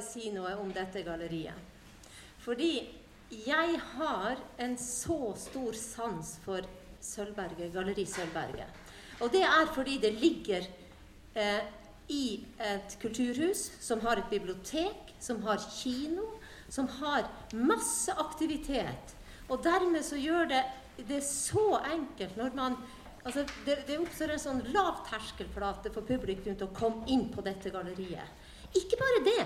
bare si noe om dette galleriet. Fordi jeg har en så stor sans for Sølvberget, Galleri Sølvberget. Og det er fordi det ligger eh, i et kulturhus som har et bibliotek, som har kino, som har masse aktivitet. Og dermed så gjør det det så enkelt når man altså Det, det oppstår en sånn lav terskelflate for publikum til å komme inn på dette galleriet. Ikke bare det.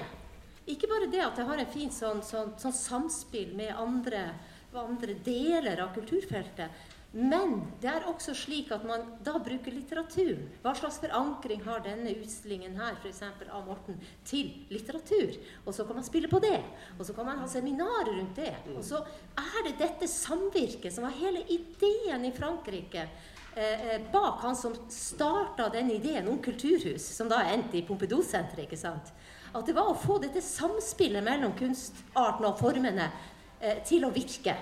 Ikke bare det at jeg har en fin sånn, sånn, sånn samspill med andre, andre deler av kulturfeltet. Men det er også slik at man da bruker litteraturen. Hva slags forankring har denne utstillingen her, f.eks. av Morten, til litteratur? Og så kan man spille på det. Og så kan man ha seminarer rundt det. Og så er det dette samvirket som var hele ideen i Frankrike. Eh, eh bak han som starta den ideen om kulturhus, som da endte i Pompidou-senteret. ikke sant? At det var å få dette samspillet mellom kunstarten og formene eh, til å virke.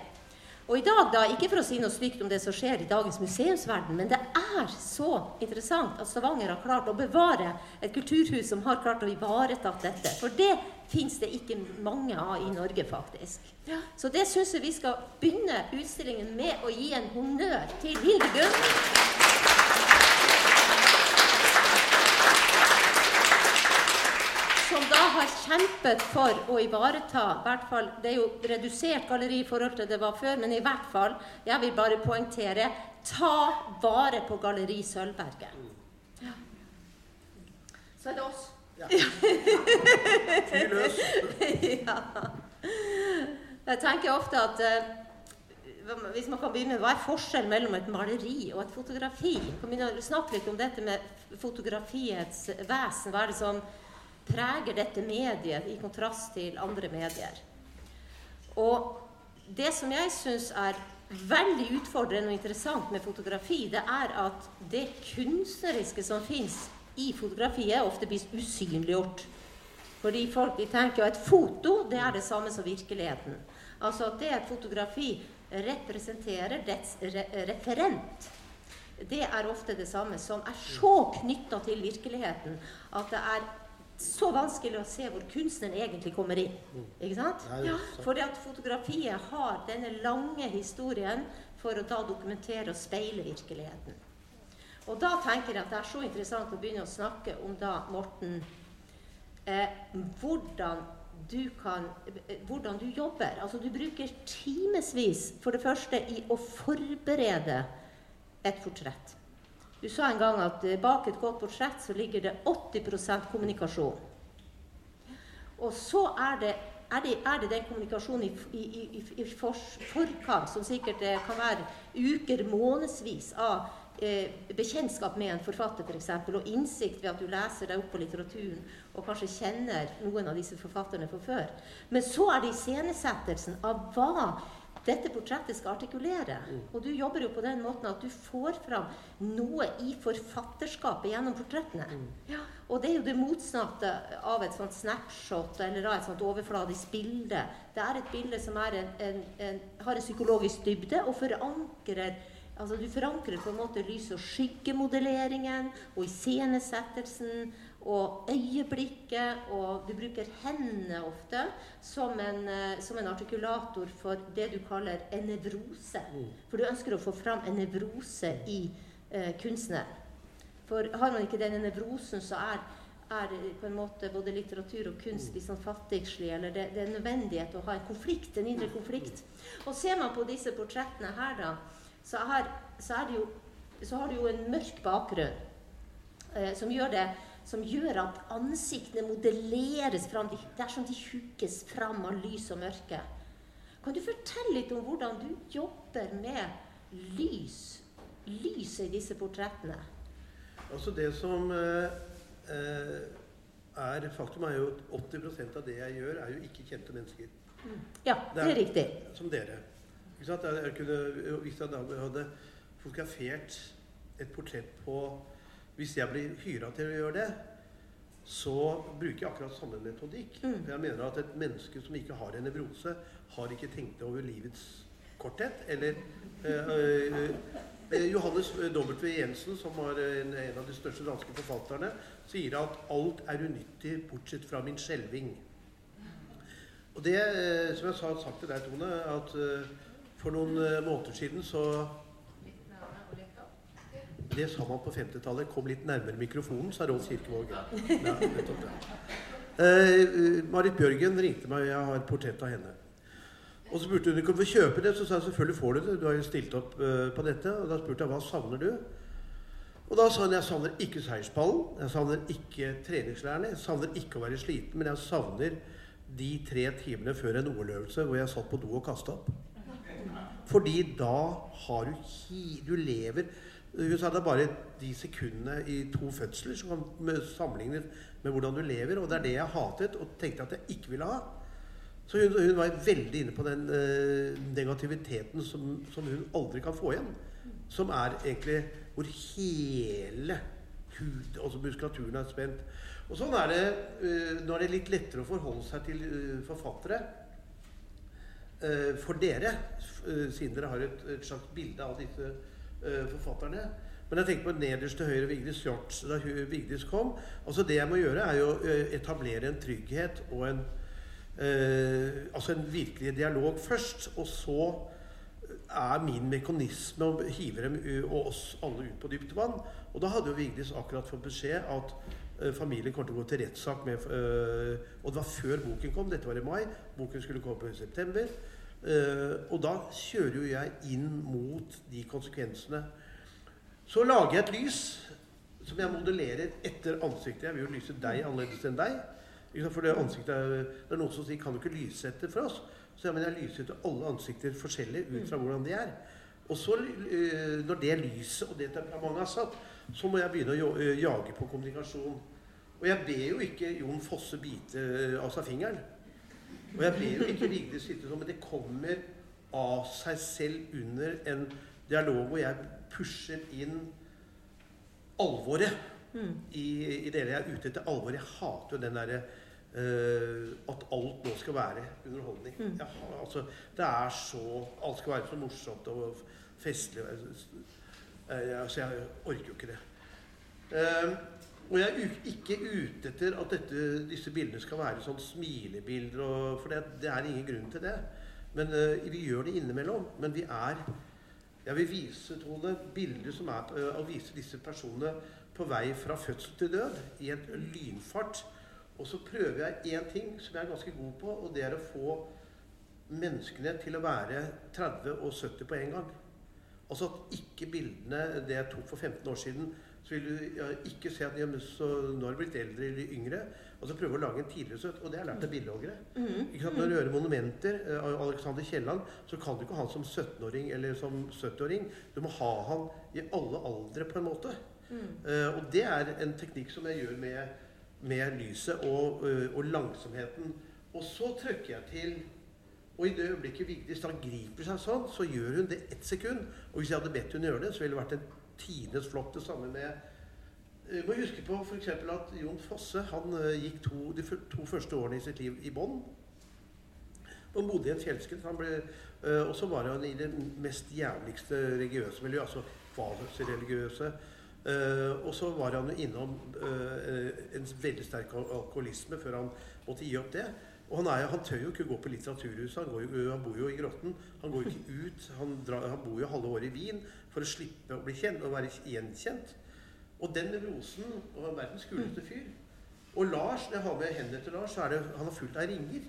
Og i dag, da, ikke for å si noe stygt om det som skjer i dagens museumsverden, men det er så interessant at Stavanger har klart å bevare et kulturhus som har klart å ivareta dette. For det fins det ikke mange av i Norge, faktisk. Så det syns jeg vi skal begynne utstillingen med å gi en honnør til Hildegunn. Som da har kjempet for å ivareta hvert fall, Det er jo redusert galleri i forhold til det var før, men i hvert fall, jeg vil bare poengtere ta vare på Galleri Sølvberget. Ja. Så er det oss. Ja. Ja. Jeg tenker ofte at uh, hvis man kan begynne, Hva er forskjellen mellom et maleri og et fotografi? Kan begynne å snakke litt om dette med fotografiets vesen. Hva er det som preger dette mediet i kontrast til andre medier. Og det som jeg syns er veldig utfordrende og interessant med fotografi, det er at det kunstneriske som fins i fotografiet, ofte blir usynliggjort. Fordi folk de tenker at et foto det er det samme som virkeligheten. Altså at det et fotografi representerer dets re referent, det er ofte det samme som er så knytta til virkeligheten at det er så vanskelig å se hvor kunstneren egentlig kommer inn. Ikke sant? Ja, Fordi at fotografiet har denne lange historien for å da dokumentere og speile virkeligheten. Og da tenker jeg at det er så interessant å begynne å snakke om da, Morten, eh, hvordan du kan eh, hvordan du jobber. Altså du bruker timevis for det første i å forberede et portrett. Du sa en gang at eh, bak et godt portrett så ligger det 80% kommunikasjon. Og så er det, er det, er det den kommunikasjonen i, i, i, i for, forkant, som sikkert eh, kan være uker, månedsvis av eh, bekjentskap med en forfatter, f.eks., for og innsikt ved at du leser deg opp på litteraturen og kanskje kjenner noen av disse forfatterne fra før. Men så er det iscenesettelsen av hva dette portrettet skal artikulere. Mm. Og du jobber jo på den måten at du får fram noe i forfatterskapet gjennom portrettene. Mm. Ja, og det er jo det motsatte av et sånt snapshot eller av et sånt overfladisk bilde. Det er et bilde som en, en, en, har en psykologisk dybde og forankrer Altså Du forankrer på en måte lys- og skyggemodelleringen og iscenesettelsen og øyeblikket, og du bruker hendene ofte som en, eh, som en, artikulator for det du kaller en nevrose. Mm. For du ønsker å få fram en nevrose i eh, kunstneren. For har man ikke denne nevrosen, så er, er på en måte både litteratur og kunst litt sånn fattigslig. Eller det, det, er nødvendighet å ha en konflikt, en indre konflikt. Og ser man på disse portrettene her, da, så, er, så, jo, så har du jo en mørk bakgrunn eh, som gjør det som gjør at ansiktene modelleres fram. Er de hugges fram av lys og mørke. Kan du fortelle litt om hvordan du jobber med lys, lyset i disse portrettene? Altså Det som eh, eh er faktum, er jo at 80% av det jeg gjør, er jo ikke kjente mennesker. Mm. Ja, det det er, riktig. Som dere. Jeg kunne, hvis jeg hadde fotografert et portrett på hvis jeg blir hyra til å gjøre det, så bruker jeg akkurat samme metodikk. Mm. For jeg mener at et menneske som ikke har en nevrose, har ikke tenkt over livets korthet. Eller eh, eh, eh Johannes W. Jensen, som var en, en, av de største danske forfatterne, sier at alt er unyttig bortsett fra min skjelving. Og det, eh, som jeg sa, sagt til deg, Tone, at for noen måneder siden så Det sa man på 50-tallet. Kom litt nærmere mikrofonen, sa Rolf Kirkevåg. Ja, nettopp. Eh, Marit Bjørgen ringte meg, jeg har et portrett av henne. Og så spurte hun om du kunne kjøpe det. Så sa jeg selvfølgelig får du det. Du har jo stilt opp eh, på dette. Og da spurte jeg hva savner du? Og da sa hun jeg savner ikke seierspallen, jeg savner ikke treningslærerne, jeg savner ikke å være sliten, men jeg savner de tre timene før en OL-øvelse hvor jeg satt på do og kasta opp. Fordi da har du hi... Du lever Hun sa det er bare de sekundene i to fødsler som kan sammenlignes med hvordan du lever, og det er det jeg hatet og tenkte at jeg ikke ville ha. Så hun, hun var veldig inne på den eh, negativiteten som, som hun aldri kan få igjen. Som er egentlig hvor hele hud, altså muskulaturen er spent. Og sånn er det uh, Nå er det litt lettere å forholde seg til uh, forfattere. Uh, for dere, siden dere har et, et, slags bilde av disse forfatterne. Men jeg tenker på nederst til høyre Vigdis Hjorts da Vigdis kom. altså Det jeg må gjøre, er jo å etablere en trygghet og en Altså en virkelig dialog først. Og så er min mekanisme å hive dem og oss alle ut på dypt vann. Og da hadde jo Vigdis akkurat fått beskjed at eh, familien kommer til å gå til rettssak med eh, Og det var før boken kom. Dette var i mai. Boken skulle komme i september. Uh, og da kjører jo jeg inn mot de konsekvensene. Så lager jeg et lys som jeg modellerer etter ansiktet. Jeg vil jo lyse deg annerledes enn deg. For det, ansiktet er, det er noen som sier 'Kan du ikke lyse etter for oss?' Så ja, men jeg lyser etter alle ansikter forskjellig ut fra hvordan de er. Og så, øh, når det lyset og det temperamentet er satt, så må jeg begynne å øh, jage på kommunikasjon. Og jeg ber jo ikke Jon Fosse bite av seg fingeren. Og jeg blir jo ikke Vigdis sitte sånn, men det kommer av seg selv under en dialog hvor jeg pusher inn alvoret mm. i, i det jeg er ute etter. Alvor. Jeg hater jo den derre Uh, at alt nå skal være underholdning. Mm. Jeg, altså, det er så Alt skal være så morsomt og festlig. Uh, altså, jeg orker jo ikke det. Uh, og jeg er ikke ute etter at dette, disse bildene skal være sånn smilebilder, og, for det, det, er ingen grunn til det. Men vi gjør det innimellom. Men vi er Jeg vil vise Tone, bilder som er Å vise disse personene på vei fra fødsel til død i en lynfart og så prøver jeg én ting som jeg er ganske god på, og det er å få menneskene til å være 30 og 70 på en gang. Altså at ikke bildene det jeg tok for 15 år siden, så vil du ikke se at jamen, så nå har blitt eldre eller yngre. Og så prøve å lage en tidligere søt. Og det har jeg lært av billedhoggere. Mm. Når du gjør monumenter eh, av Alexander Kielland, så kan du ikke ha han som 17-åring eller som 70-åring. Du må ha han i alle aldre, på en måte. Mm. Uh, og det er en teknikk som jeg gjør med med lyset og, uh, og, langsomheten. Og så trykker jeg til. Og i det øyeblikket Vigdis da griper seg sånn, så gjør hun det ett sekund. Og hvis jeg hadde bedt hun gjøre det, så ville det vært en tidenes flott. Det samme med Du øh, må huske på f.eks. at Jon Fosse han øh, gikk to, de to første årene i sitt liv i Bonn. Han bodde i en fjellskritt. Og så var han i det mest jævligste religiøse miljøet. Altså kvasireligiøse. Uh, og så var han jo innom uh, en veldig sterk alkoholisme før han måtte gi opp det. Og han, er, han tør jo ikke gå på Litteraturhuset. Han, jo, han, bor jo i Grotten. Han går jo ikke ut. Han, drar, han, bor jo halve året i Wien for å slippe å bli kjent og være gjenkjent. Og den rosen og han verdens kuleste fyr. Og Lars, når jeg har med hendene til Lars, så er det, han har fullt av ringer.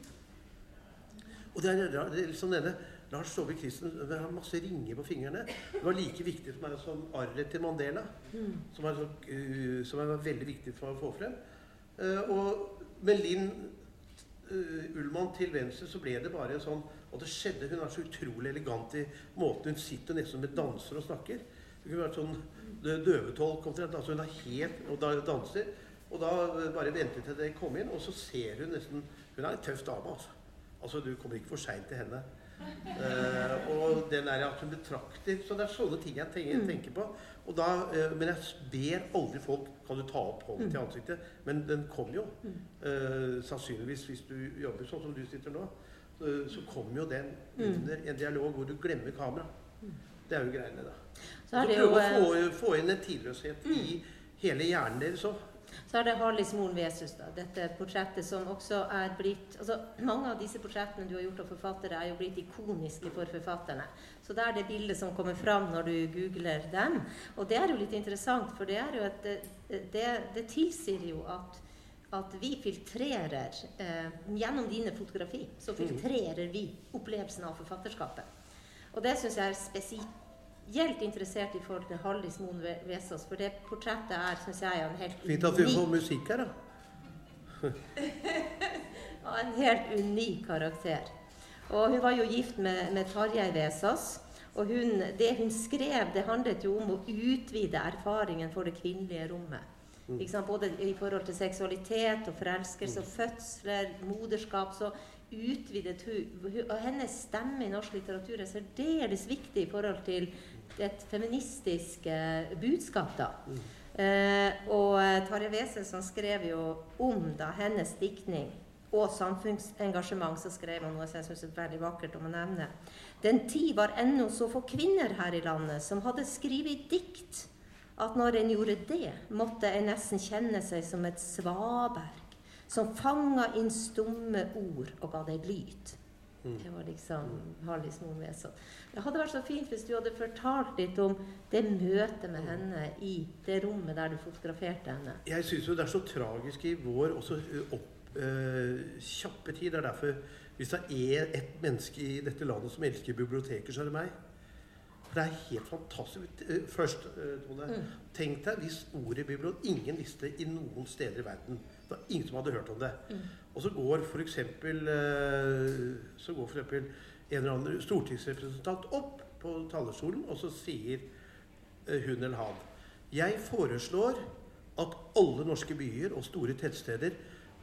Og det er, det er liksom denne Lars Saabye Christen har masse ringer på fingrene. Det var like viktig som, som arret til Mandela, som, er uh, som, er veldig viktig for å få frem. Uh, og med Linn uh, Ullmann til venstre så ble det bare sånn Og det skjedde Hun er så utrolig elegant i måten hun sitter nesten med danser og snakker. Hun kunne vært sånn døvetolk omtrent. Altså hun er helt og da danser. Og da bare venter til det kom inn, og så ser hun nesten Hun er en tøff dame, altså. Altså, Du kommer ikke for seint til henne. Uh, og den der at hun betrakter Så det er sånne ting jeg tenker, mm. tenker på. Da, uh, men jeg ber aldri folk Kan du ta opp hånden til mm. ansiktet? Men den kommer jo. Uh, sannsynligvis hvis du jobber sånn som du sitter nå, så kommer jo den under en dialog hvor du glemmer kamera. Det er jo greiene, da. Så, så prøve å få, få, inn en tidløshet i hele hjernen deres òg. Så er det Harlis Moren Vesus, da. Dette portrettet som også er blitt altså Mange av disse portrettene du har gjort av forfattere, er jo blitt ikoniske for forfatterne. Så det er det bildet som kommer fram når du googler dem. Og det er jo litt interessant, for det er jo et Det, det tilsier jo at at vi filtrerer eh, Gjennom dine fotografi så filtrerer vi opplevelsen av forfatterskapet. Og det syns jeg er spesielt interessert i forhold til Hallis Moen Vesaas. For det portrettet er, syns jeg, er en helt Fint at vi får musikk her, da. en helt unik karakter. Og hun var jo gift med, med Tarjei Vesaas. Og hun, det hun skrev, det handlet jo om å utvide erfaringen for det kvinnelige rommet. Mm. Både i forhold til seksualitet og forelskelse og fødsler, moderskap. Så utvidet hun Og hennes stemme i norsk litteratur er særdeles viktig i forhold til et feministisk eh, budskap. da. Mm. Eh, og eh, Tarjei Vesaas skrev jo om da hennes diktning og samfunnsengasjement, så skrev han noe som jeg syns er veldig vakkert om å nevne. Den tid var ennå så få kvinner her i landet som hadde skrevet dikt, at når en gjorde det, måtte en nesten kjenne seg som et svaberg som fanga inn stumme ord og ga deg lyd. Mm. Det var liksom Hallis Nordnes. Det hadde vært så fint hvis du hadde fortalt litt om det møtet med henne i det rommet der du fotograferte henne. Jeg syns jo det er så tragisk i vår også opp eh, kjappe tid. Det er derfor Hvis det er ett menneske i dette landet som elsker biblioteker, så er det meg. For det er helt fantastisk. Eh, først, uh, Tone, mm. tenk deg hvis ordet bibliotek ingen visste i noen steder i verden. Det var ingen som hadde hørt om det. Mm. Og så går f.eks. Uh, så går for eksempel en eller annen stortingsrepresentant opp på talerstolen, og så sier hun eller han Jeg foreslår at alle norske byer og store tettsteder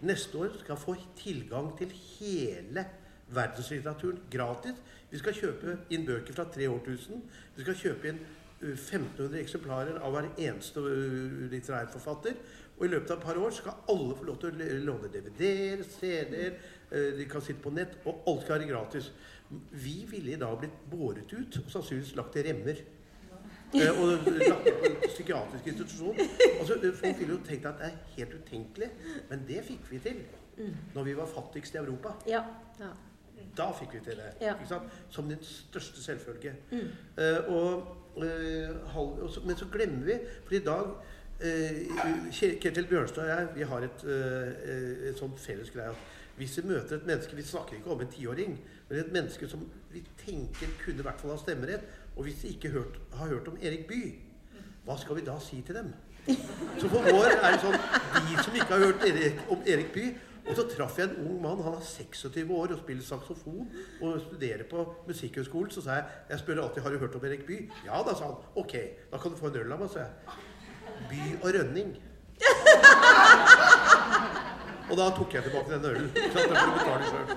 neste år skal få tilgang til hele verdenslitteraturen gratis. Vi skal kjøpe inn bøker fra tre årtusen. Vi skal kjøpe inn 1500 uh, eksemplarer av hver eneste litterær litterærforfatter. Og i løpet av et par år skal alle få lov til å låne DVD-er, CD-er, de kan sitte på nett, og alt skal være gratis. Vi ville i dag blitt båret ut og sannsynligvis lagt i remmer. Og lagt på en psykiatrisk institusjon. Altså, folk ville jo tenkt at det er helt utenkelig, men det fikk vi til mm. når vi var fattigst i Europa. Ja. Ja. Da fikk vi til det. Ja. Som den største selvfølge. Mm. Uh, og, uh, og så, men så glemmer vi For i dag uh, Ketil Bjørnstad og jeg vi har et, et sånt felles greie at hvis vi møter et menneske Vi snakker ikke om en tiåring, men et menneske som vi tenker kunne i hvert fall ha stemmerett, og hvis de ikke hørt, har hørt om Erik Bye, hva skal vi da si til dem? Så for vår er det sånn De som ikke har hørt Erik, om Erik Bye Og så traff jeg en ung mann. Han er 26 år og spiller saksofon og studerer på Musikkhøgskolen. Så sa jeg jeg spør alltid har du hørt om Erik Bye. Ja da, sa han. Ok, da kan du få en øl av meg, sa jeg. By og Rønning. Og da tok jeg tilbake den ølen. Så at jeg betale selv.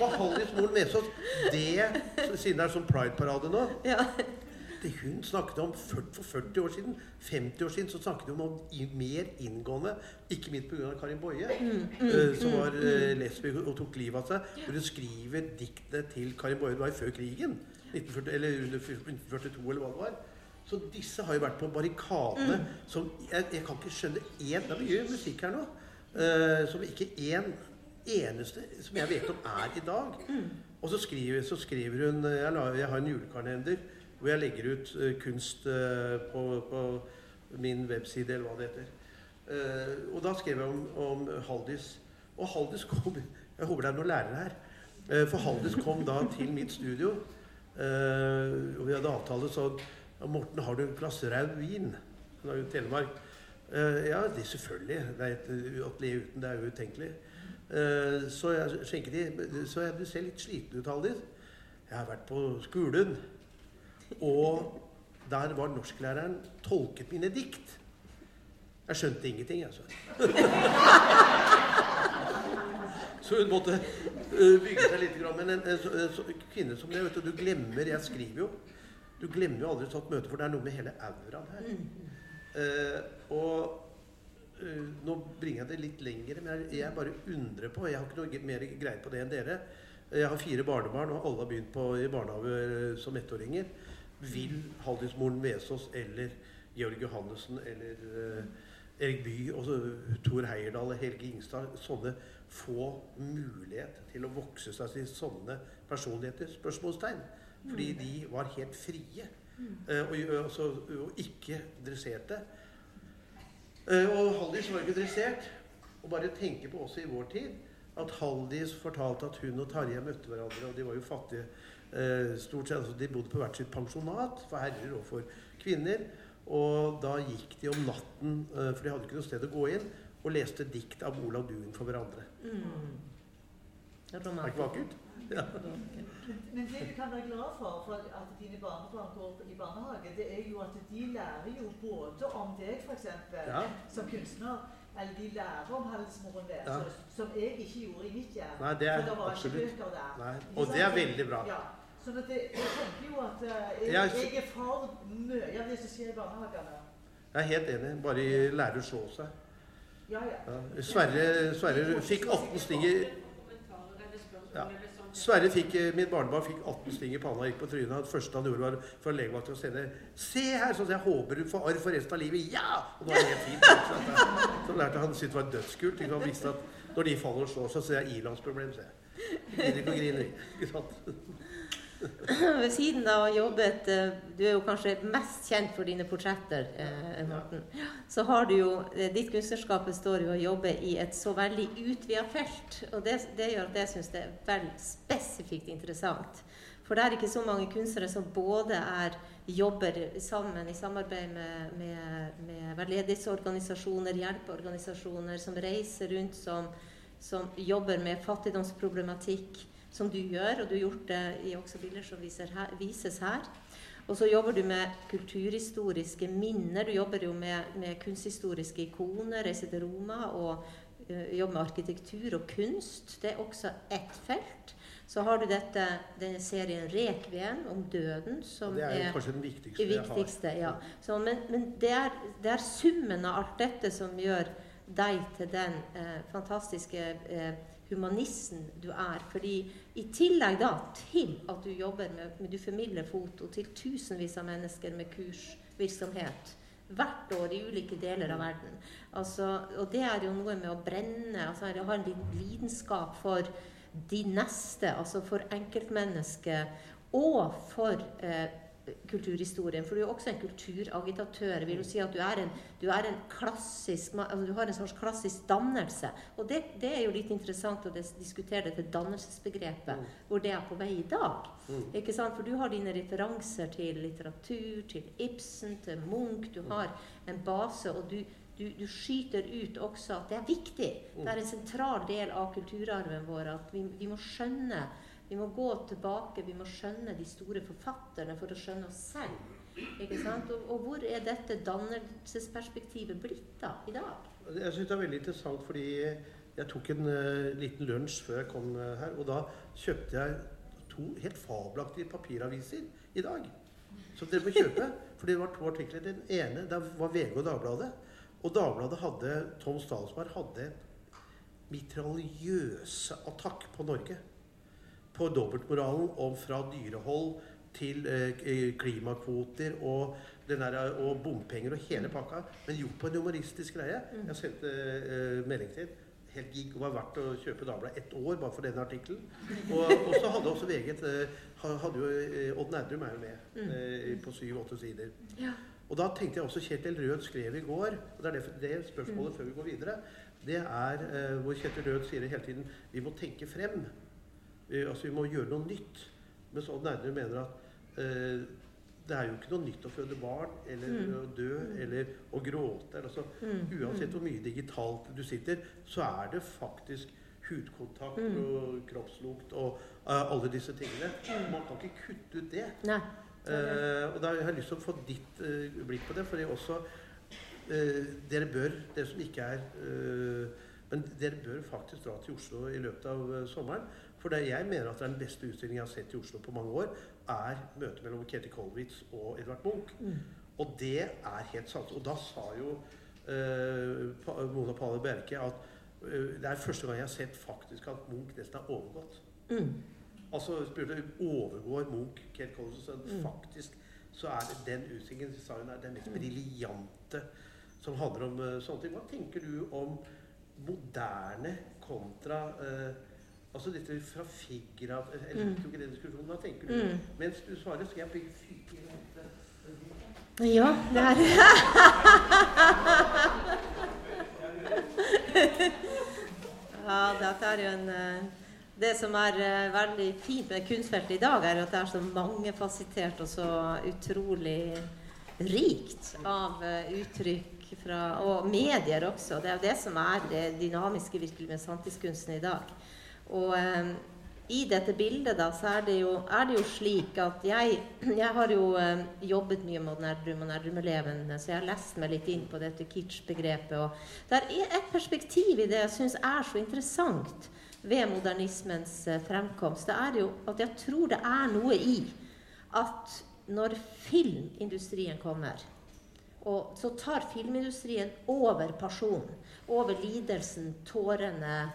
Og Hallis Moren Vesaas, det siden det er sånn Pride-parade nå hun snakket om for 40 år siden, 50 år siden, så snakket hun om mer inngående Ikke minst pga. Karin Boje, mm, mm, uh, som var mm, lesbisk og tok livet av seg. Hvor hun skriver diktet til Karin Boje. Det var før krigen. 1940, eller under 1942, eller hva det var. Så disse har jo vært på barrikadene. Mm. Som jeg, jeg, kan ikke skjønne én Det er mye musikk her nå. Uh, som ikke én eneste som jeg vet om er i dag. Mm. Og så skriver, så skriver hun jeg, la, jeg, har en julekalender hvor jeg legger ut uh, kunst uh, på, på, min webside, eller hva det heter. og da skrev jeg om, om Haldis. Og Haldis kom Jeg håper det er noen lærere her. for Haldis kom da til mitt studio. og vi hadde avtale sånn Morten, har du et glass rød vin? Han er jo Telemark. Ja, det er selvfølgelig. Det er et atelier uten det er jo utenkelig. Så jeg skjenket de Så jeg, du ser litt sliten ut, Haldis. Jeg har vært på skolen, og der var norsklæreren tolket mine dikt. Jeg skjønte ingenting, altså. så hun måtte uh, bygge seg litt. Men en, en, en, kvinne som det, vet du, du glemmer Jeg skriver jo. Du glemmer jo aldri et møte, for det er noe med hele auraen her. Uh, og uh, nå bringer jeg det litt lenger, men jeg, jeg, bare undrer på Jeg har ikke noe mer greie på det enn dere. Jeg har fire barnebarn, og alle har begynt på, i barnehage som ettåringer. Vil Haldismoren Vesaas eller Georg Johannessen eller uh, Erik Bye, og Tor Heierdal og Helge Ingstad Sånne få mulighet til å vokse seg til sånne personligheter? Spørsmålstegn. Fordi de var helt frie. eh, og, og, så- og ikke dresserte. Eh, og Haldis var ikke dressert. Og bare tenke på også i vår tid at Haldis fortalte at hun og Tarjei møtte hverandre, og de var jo fattige. Eh, stort sett, altså De bodde på hvert sitt pensjonat for herrer og for kvinner. Og da gikk de om natten, eh, for de hadde ikke noe sted å gå inn, og leste dikt av Olav Duun for hverandre. Mm. Er ikke vakkert? Ja. Men det du kan være glad for, for at dine barnebarn går i barnehage, det er jo at de lærer jo både om deg, f.eks. Ja. som kunstner, eller de lærer om halsmoren deres, Ja. som jeg ikke gjorde i mitt hjem. Nei, det er for det var absolutt. ikke bøker der. Nei. Og det er veldig bra. Ja. Sånn at jeg, jeg tenker jo at eh, jeg, Jeg- er for mye av det som skjer i barnehagene. Jeg er helt enig. Bare lære å slå seg. Ja, ja. Sverre, Sverre fikk 18 sting i Ja. Sverre fikk, eh, Mitt barnebarn fikk 18 sting i panna og gikk på trynet. Det første han gjorde, var fra legevakta å sende 'Se her!' Sånn at jeg håper du får arr for resten av livet. Ja! Og nå er det fint. Så lærte han syntes det var dødskult. Han visste at når de faller og slår seg, så er det ilandsproblem. ser jeg. Gidder ikke å grine. Ikke sant? Ved siden av å ha jobbet eh, Du er jo kanskje mest kjent for dine portretter, eh, Morten. Så har du jo eh, Ditt kunstnerskap består jo av å jobbe i et så veldig utvida felt. Og det, det gjør at jeg syns det er vel spesifikt interessant. For det er ikke så mange kunstnere som både er jobber sammen i samarbeid med, med, med veldedighetsorganisasjoner, hjelpeorganisasjoner, som reiser rundt, som, som jobber med fattigdomsproblematikk, som du gjør. Og du har gjort det i også bilder som her, vises her. Og så jobber du med kulturhistoriske minner. Du jobber jo med, med kunsthistoriske ikoner, reiser til Roma og eh, jobber med arkitektur og kunst. Det er også ett felt. Så har du dette, denne serien 'Rekviem' om døden, som ja, det er er kanskje den viktigste det jeg har. viktigste, ja. Så, men men det, er, det er summen av alt dette som gjør deg til den eh, fantastiske eh, humanisten du er. Fordi i tillegg da til at du jobber med, Du formidler foto til tusenvis av mennesker med kursvirksomhet hvert år i ulike deler av verden. Altså, og det er jo noe med å brenne altså å ha en lidenskap for de neste, altså for enkeltmennesket og for eh, kulturhistorien. For du er jo også en kulturagitatør. Vil jo si at du er en, du er en klassisk altså Du har en slags klassisk dannelse. Og det, det er jo litt interessant å diskutere dette dannelsesbegrepet, Mm. hvor det er på vei i dag. Mm. Ikke sant? For du har dine referanser til litteratur, til Ibsen, til Munch. Du har en base, og du, du, du skyter ut også at det er viktig. Det er en sentral del av kulturarven vår at vi, vi må skjønne vi må gå tilbake, vi må skjønne de store forfatterne for å skjønne oss selv. Ikke sant? Og, og hvor er dette dannelsesperspektivet blitt da, i dag? Jeg syns det er veldig interessant fordi jeg tok en uh, liten lunsj før jeg kom uh, her. Og da kjøpte jeg to helt fabelaktige papiraviser i dag. Som dere må kjøpe. For det var to artikler. Den ene det var VG og Dagbladet. Og Dagbladet hadde Tom Stalsberg hadde mitraljøse attakk på Norge. På dobbeltmoralen om fra dyrehold til eh, klimakvoter og, den der, og bompenger og hele pakka. Men gjort på en humoristisk greie. Jeg sendte eh, melding til Helt gikk og var verdt å kjøpe Dagbladet ett år bare for denne artikkelen. Og, og så hadde også VG et, eh, hadde jo, eh, Odd Nærdrum er jo med eh, på syv-åtte sider. Ja. Og da tenkte jeg også Kjetil Rød skrev i går, og det er det, det spørsmålet før vi går videre, det er eh, hvor Kjetil Rød sier hele tiden vi må tenke frem. Vi, altså vi må gjøre noe nytt. Mens Odd Nerdrum mener at eh, det er jo ikke noe nytt å føde barn eller Mm. å dø eller å gråte. Altså, Mm. Uansett hvor mye digitalt du sitter, så er det faktisk hudkontakt Mm. og kroppslukt og uh, alle disse tingene. Man kan ikke kutte ut det. Nei. Uh, og da har jeg lyst til å få ditt uh, blikk på det. fordi også eh, Dere bør, dere som ikke er eh, Men dere bør faktisk dra til Oslo i løpet av eh, sommeren. For det jeg mener at det er den beste utstillingen jeg har sett i Oslo på mange år, er møtet mellom Ketil Kolwitz og Edvard Munch. Mm. Og det er helt sant. Og da sa jo eh, Mona Palle Bjerke at eh, det er første gang jeg har sett faktisk at Munch nesten er overgått. Mm. Altså spurte overgår Munch Kate Collins, og Mm. faktisk så er det den utstillingen sa hun er den mest briljante som handler om uh, sånne ting. Hva tenker du om moderne kontra eh, Altså dette fra Figger av Jeg liker jo ikke den diskusjonen. Da tenker du? Mm. Mens du svarer, skal jeg bygge fyke. Ja, det er Ja, dette er jo en eh, Det som er eh, veldig fint med kunstfeltet i dag, er at det er så mangefasettert og så utrolig rikt av eh, uttrykk fra Og medier også. Det er jo det som er det dynamiske virkelig med samtidskunsten i dag. Og eh, i dette bildet da, så er det jo, er det jo slik at jeg, jeg har jo eh, jobbet mye med Nerdrum og Nerdrum-elevene, så jeg har lest meg litt inn på dette kitsch-begrepet. Og det er et perspektiv i det jeg syns er så interessant ved modernismens eh, fremkomst. Det er jo at jeg tror det er noe i at når filmindustrien kommer, og så tar filmindustrien over personen, over lidelsen, tårene,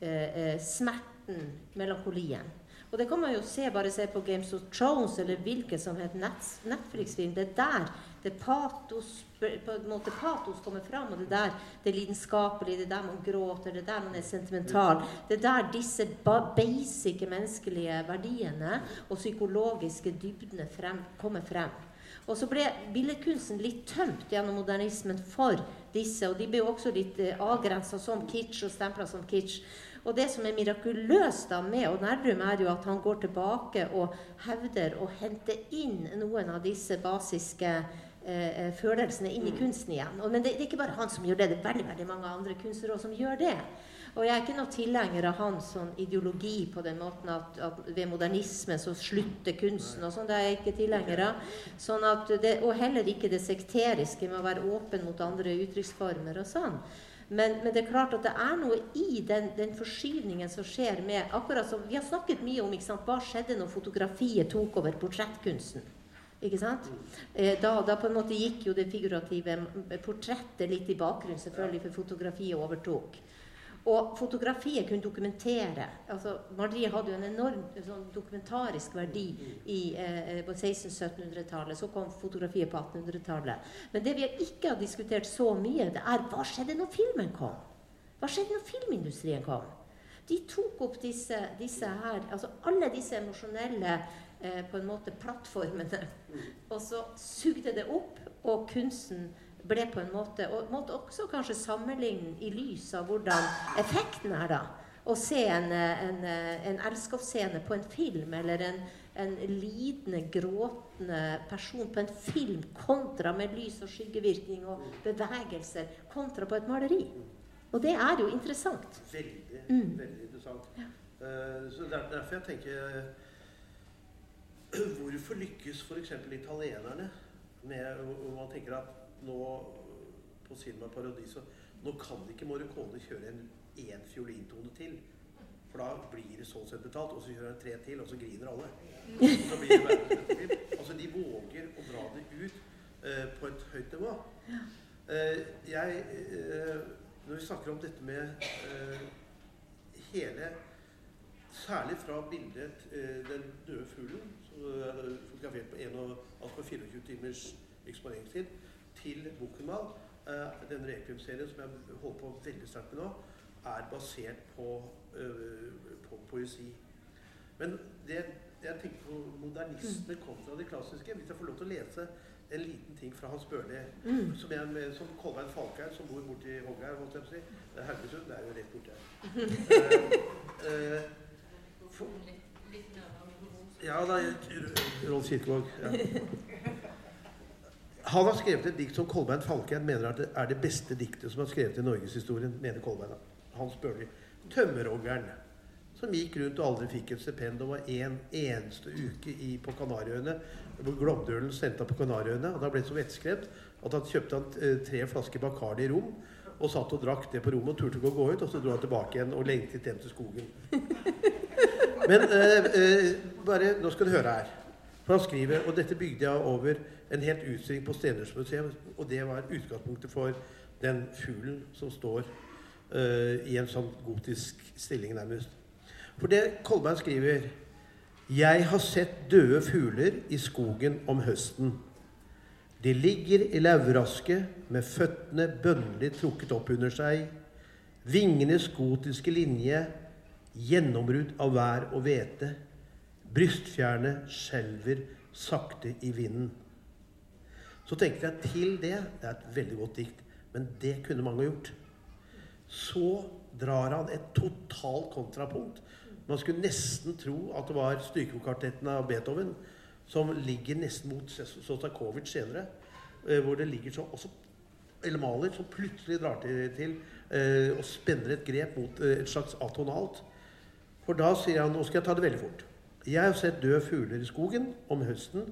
eh, eh, smerten, melankolien. Og det kan man jo se, bare se på Games of Thrones eller hvilken som helst Net- Netflix-film. Det er der det patos, på en måte patos kommer fram, og det er der det lidenskapelige, det er der man gråter, det er der man er sentimental. Det er der disse basic menneskelige verdiene og psykologiske dybdene frem, kommer frem. Og så ble billedkunsten litt tømt gjennom modernismen for disse, og de ble jo også litt eh, avgrensa som kitsch og stempla som kitsch. Og det som er mirakuløst da med Odd Nerdrum, er jo at han går tilbake og hevder å hente inn noen av disse basiske eh, eh, følelsene inn i kunsten igjen. Og, men det, det er ikke bare han som gjør det, det er veldig, veldig mange andre kunstnere som gjør det. Og jeg er ikke noe tilhenger av hans sånn ideologi på den måten at, at ved modernisme så slutter kunsten og sånn. Det er jeg ikke tilhenger av. Sånn det, og heller ikke det sekteriske med å være åpen mot andre uttrykksformer og sånn. Men, men det er klart at det er noe i den, den forskyvningen som skjer med akkurat som Vi har snakket mye om sant, hva skjedde når fotografiet tok over portrettkunsten. Ikke sant? Eh, da, da på en måte gikk jo det figurative portrettet litt i bakgrunnen, selvfølgelig, for fotografiet overtok. Og fotografiet kunne dokumentere. altså Maleriet hadde jo en enorm sånn, dokumentarisk verdi i, eh, på 1600-1700-tallet. Så kom fotografiet på 1800-tallet. Men det vi ikke har diskutert så mye, det er hva skjedde når filmen kom? Hva skjedde når filmindustrien kom? De tok opp disse, disse her, altså alle disse emosjonelle eh, på en måte plattformene, og så sugde det opp, og kunsten ble på en måte Og måtte også kanskje sammenligne i lys av hvordan effekten er, da. Å se en, en, en elskovsscene på en film, eller en, en lidende, gråtende person på en film, kontra med lys og skyggevirkning og bevegelser, kontra på et maleri. Og det er jo interessant. Veldig, Mm. veldig interessant. Eh, så der, Derfor jeg tenker Hvorfor lykkes f.eks. italienerne med hvor man tenker at nå på Cinema Paradiso Nå kan ikke Morricone kjøre en én fiolintone til. For da blir det sånn sett betalt. Og så kjører han tre til, og så griner alle. Og så blir det verdensmester. altså de våger å dra det ut eh, på et høyt nivå. Eh, jeg eh, Når vi snakker om dette med eh, hele Særlig fra bildet eh, 'Den døde fuglen', som er fotografert på 24 timers eksponeringstid, til Bokhumal, Eh, den Requiem-serien som jeg holder på veldig sterkt med nå, er basert på, eh, på poesi. Men det, jeg tenker på modernistene kontra det klassiske. Hvis jeg får lov til å lese en liten ting fra Hans Børli, Mm. som, er som Kolbein Falkhaug, som bor borti Hoggeir, holdt jeg på å si. Det er Haugesund, det er jo rett borti her. Ja, eh, for, ja, da, Rolf Kirkevåg. Ja. Han har skrevet et dikt som Kolbein Falkheim mener at det er det beste diktet som er skrevet i norgeshistorien, mener Kolbein. Han Hans Børli. 'Tømmerhoggeren', som gikk rundt og aldri fikk et stipend, og var en eneste uke i, på Kanariøyene. hvor Glåmdølen sendte ham på Kanariøyene, og har ble så vettskremt at han kjøpte han eh, tre flasker Bacardi i rom, og satt og drakk det på rommet og turte ikke å gå ut, og så dro han tilbake igjen og lengtet hjem til skogen. Men eh, eh, bare, nå skal du høre her. For han skriver, og dette bygde jeg over en helt utstilling på Stenersmuseet, og det var utgangspunktet for den fuglen som står uh, i en sånn gotisk stilling nærmest. For det Kolberg skriver Jeg har sett døde fugler i skogen om høsten. De ligger i lauvraske med føttene bønnelig trukket opp under seg. Vingenes gotiske linje gjennombrudd av vær og hvete. Brystfjærene skjelver sakte i vinden. Så tenkte jeg til det Det er et veldig godt dikt, men det kunne mange gjort. Så drar han et totalt kontrapunkt. Man skulle nesten tro at det var strykekvartetten av Beethoven som ligger nesten mot Sostakovitsj senere. eh, Hvor det ligger så, også elemaler som plutselig drar til, til eh, og spenner et grep mot eh, et slags atonalt. For da sier han Nå skal jeg ta det veldig fort. Jeg har sett døde fugler i skogen om høsten.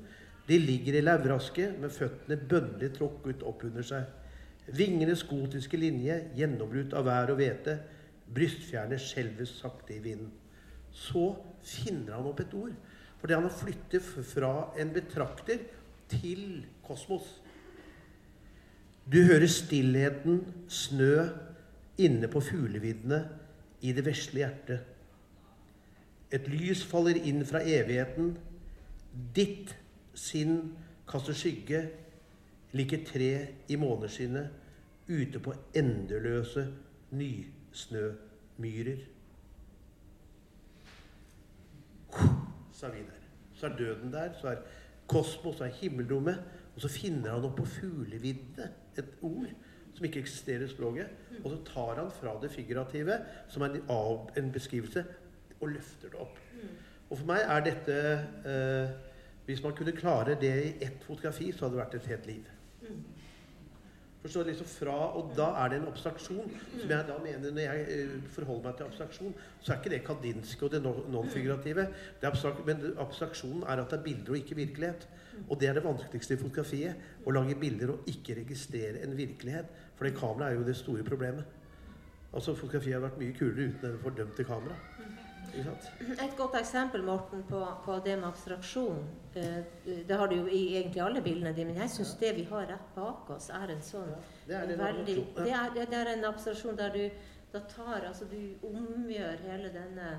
De ligger i lauvraske med føttene bønnelig trukket opp under seg. Vingene skotiske linje gjennombrutt av vær og hvete. Brystfjærene skjelver sakte i vinden. Så finner han opp et ord. Fordi han har flyttet fra en betrakter til kosmos. Du hører stillheten, snø, inne på fugleviddene, i det vesle hjertet. Et lys faller inn fra evigheten. Ditt sinn kaster skygge, lik et tre i måneskinnet, ute på endeløse nysnømyrer. Så er vi der. Så er døden der. Så er kosmos, så er himmelrommet. Og så finner han opp på fuglevidde et ord som ikke eksisterer i språket. Og så tar han fra det figurative, som er en, beskrivelse, og løfter det opp. Og for meg er dette eh, Hvis man kunne klare det i ett fotografi, så hadde det vært et helt liv. Forstår du, liksom fra, Og da er det en abstraksjon. som jeg da mener Når jeg eh, forholder meg til abstraksjon, så er ikke det kadinske og det non- non-figurative. Det men abstraksjonen er at det er bilder og ikke virkelighet. Og det er det vanskeligste i fotografiet. Å lage bilder og ikke registrere en virkelighet. For det kameraet er jo det store problemet. Altså Fotografiet hadde vært mye kulere uten det fordømte kameraet. Sant? Et godt eksempel Morten, på, på det med abstraksjon eh, Det har du jo i egentlig alle bildene dine, men jeg syns det vi har rett bak oss, er en sånn Det er veldig det er, det, er en abstraksjon der du da tar Altså, du omgjør hele denne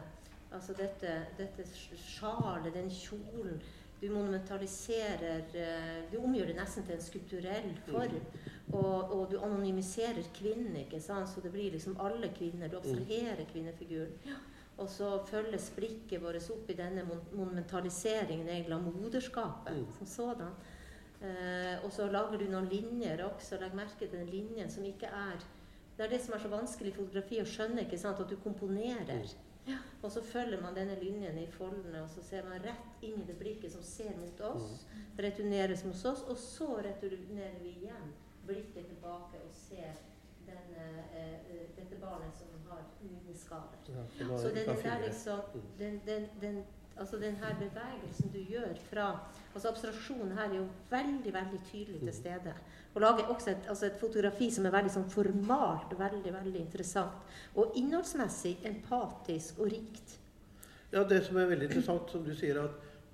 Altså dette, dette sjalet, den kjolen Du monumentaliserer eh, Du omgjør det nesten til en skulpturell form. Og, og du anonymiserer kvinnen, ikke sant? så det blir liksom alle kvinner. Du abstraherer kvinnefiguren. Og så følges blikket vårt opp i denne monumentaliseringen egentlig av moderskapet Mm. som sådan. Eh, og så lager du noen linjer også. Legg merke til den linjen som ikke er Det er det som er så vanskelig i fotografi å skjønne. ikke sant, At du komponerer. Ja. Og så følger man denne linjen i foldene, og så ser man rett inn i det blikket som ser mot oss. Returneres mot oss, og så returnerer vi igjen blikket tilbake og ser denne, eh, eh, har. Ja, så det, er den der liksom Mm. den, den, den, Altså den her bevegelsen du gjør fra altså Abstraksjonen her er jo veldig veldig tydelig Mm. til stede. Og lager også et, altså et fotografi som er veldig sånn formalt, veldig veldig interessant. Og innholdsmessig empatisk og rikt. Ja, Det som er veldig interessant, som du sier, at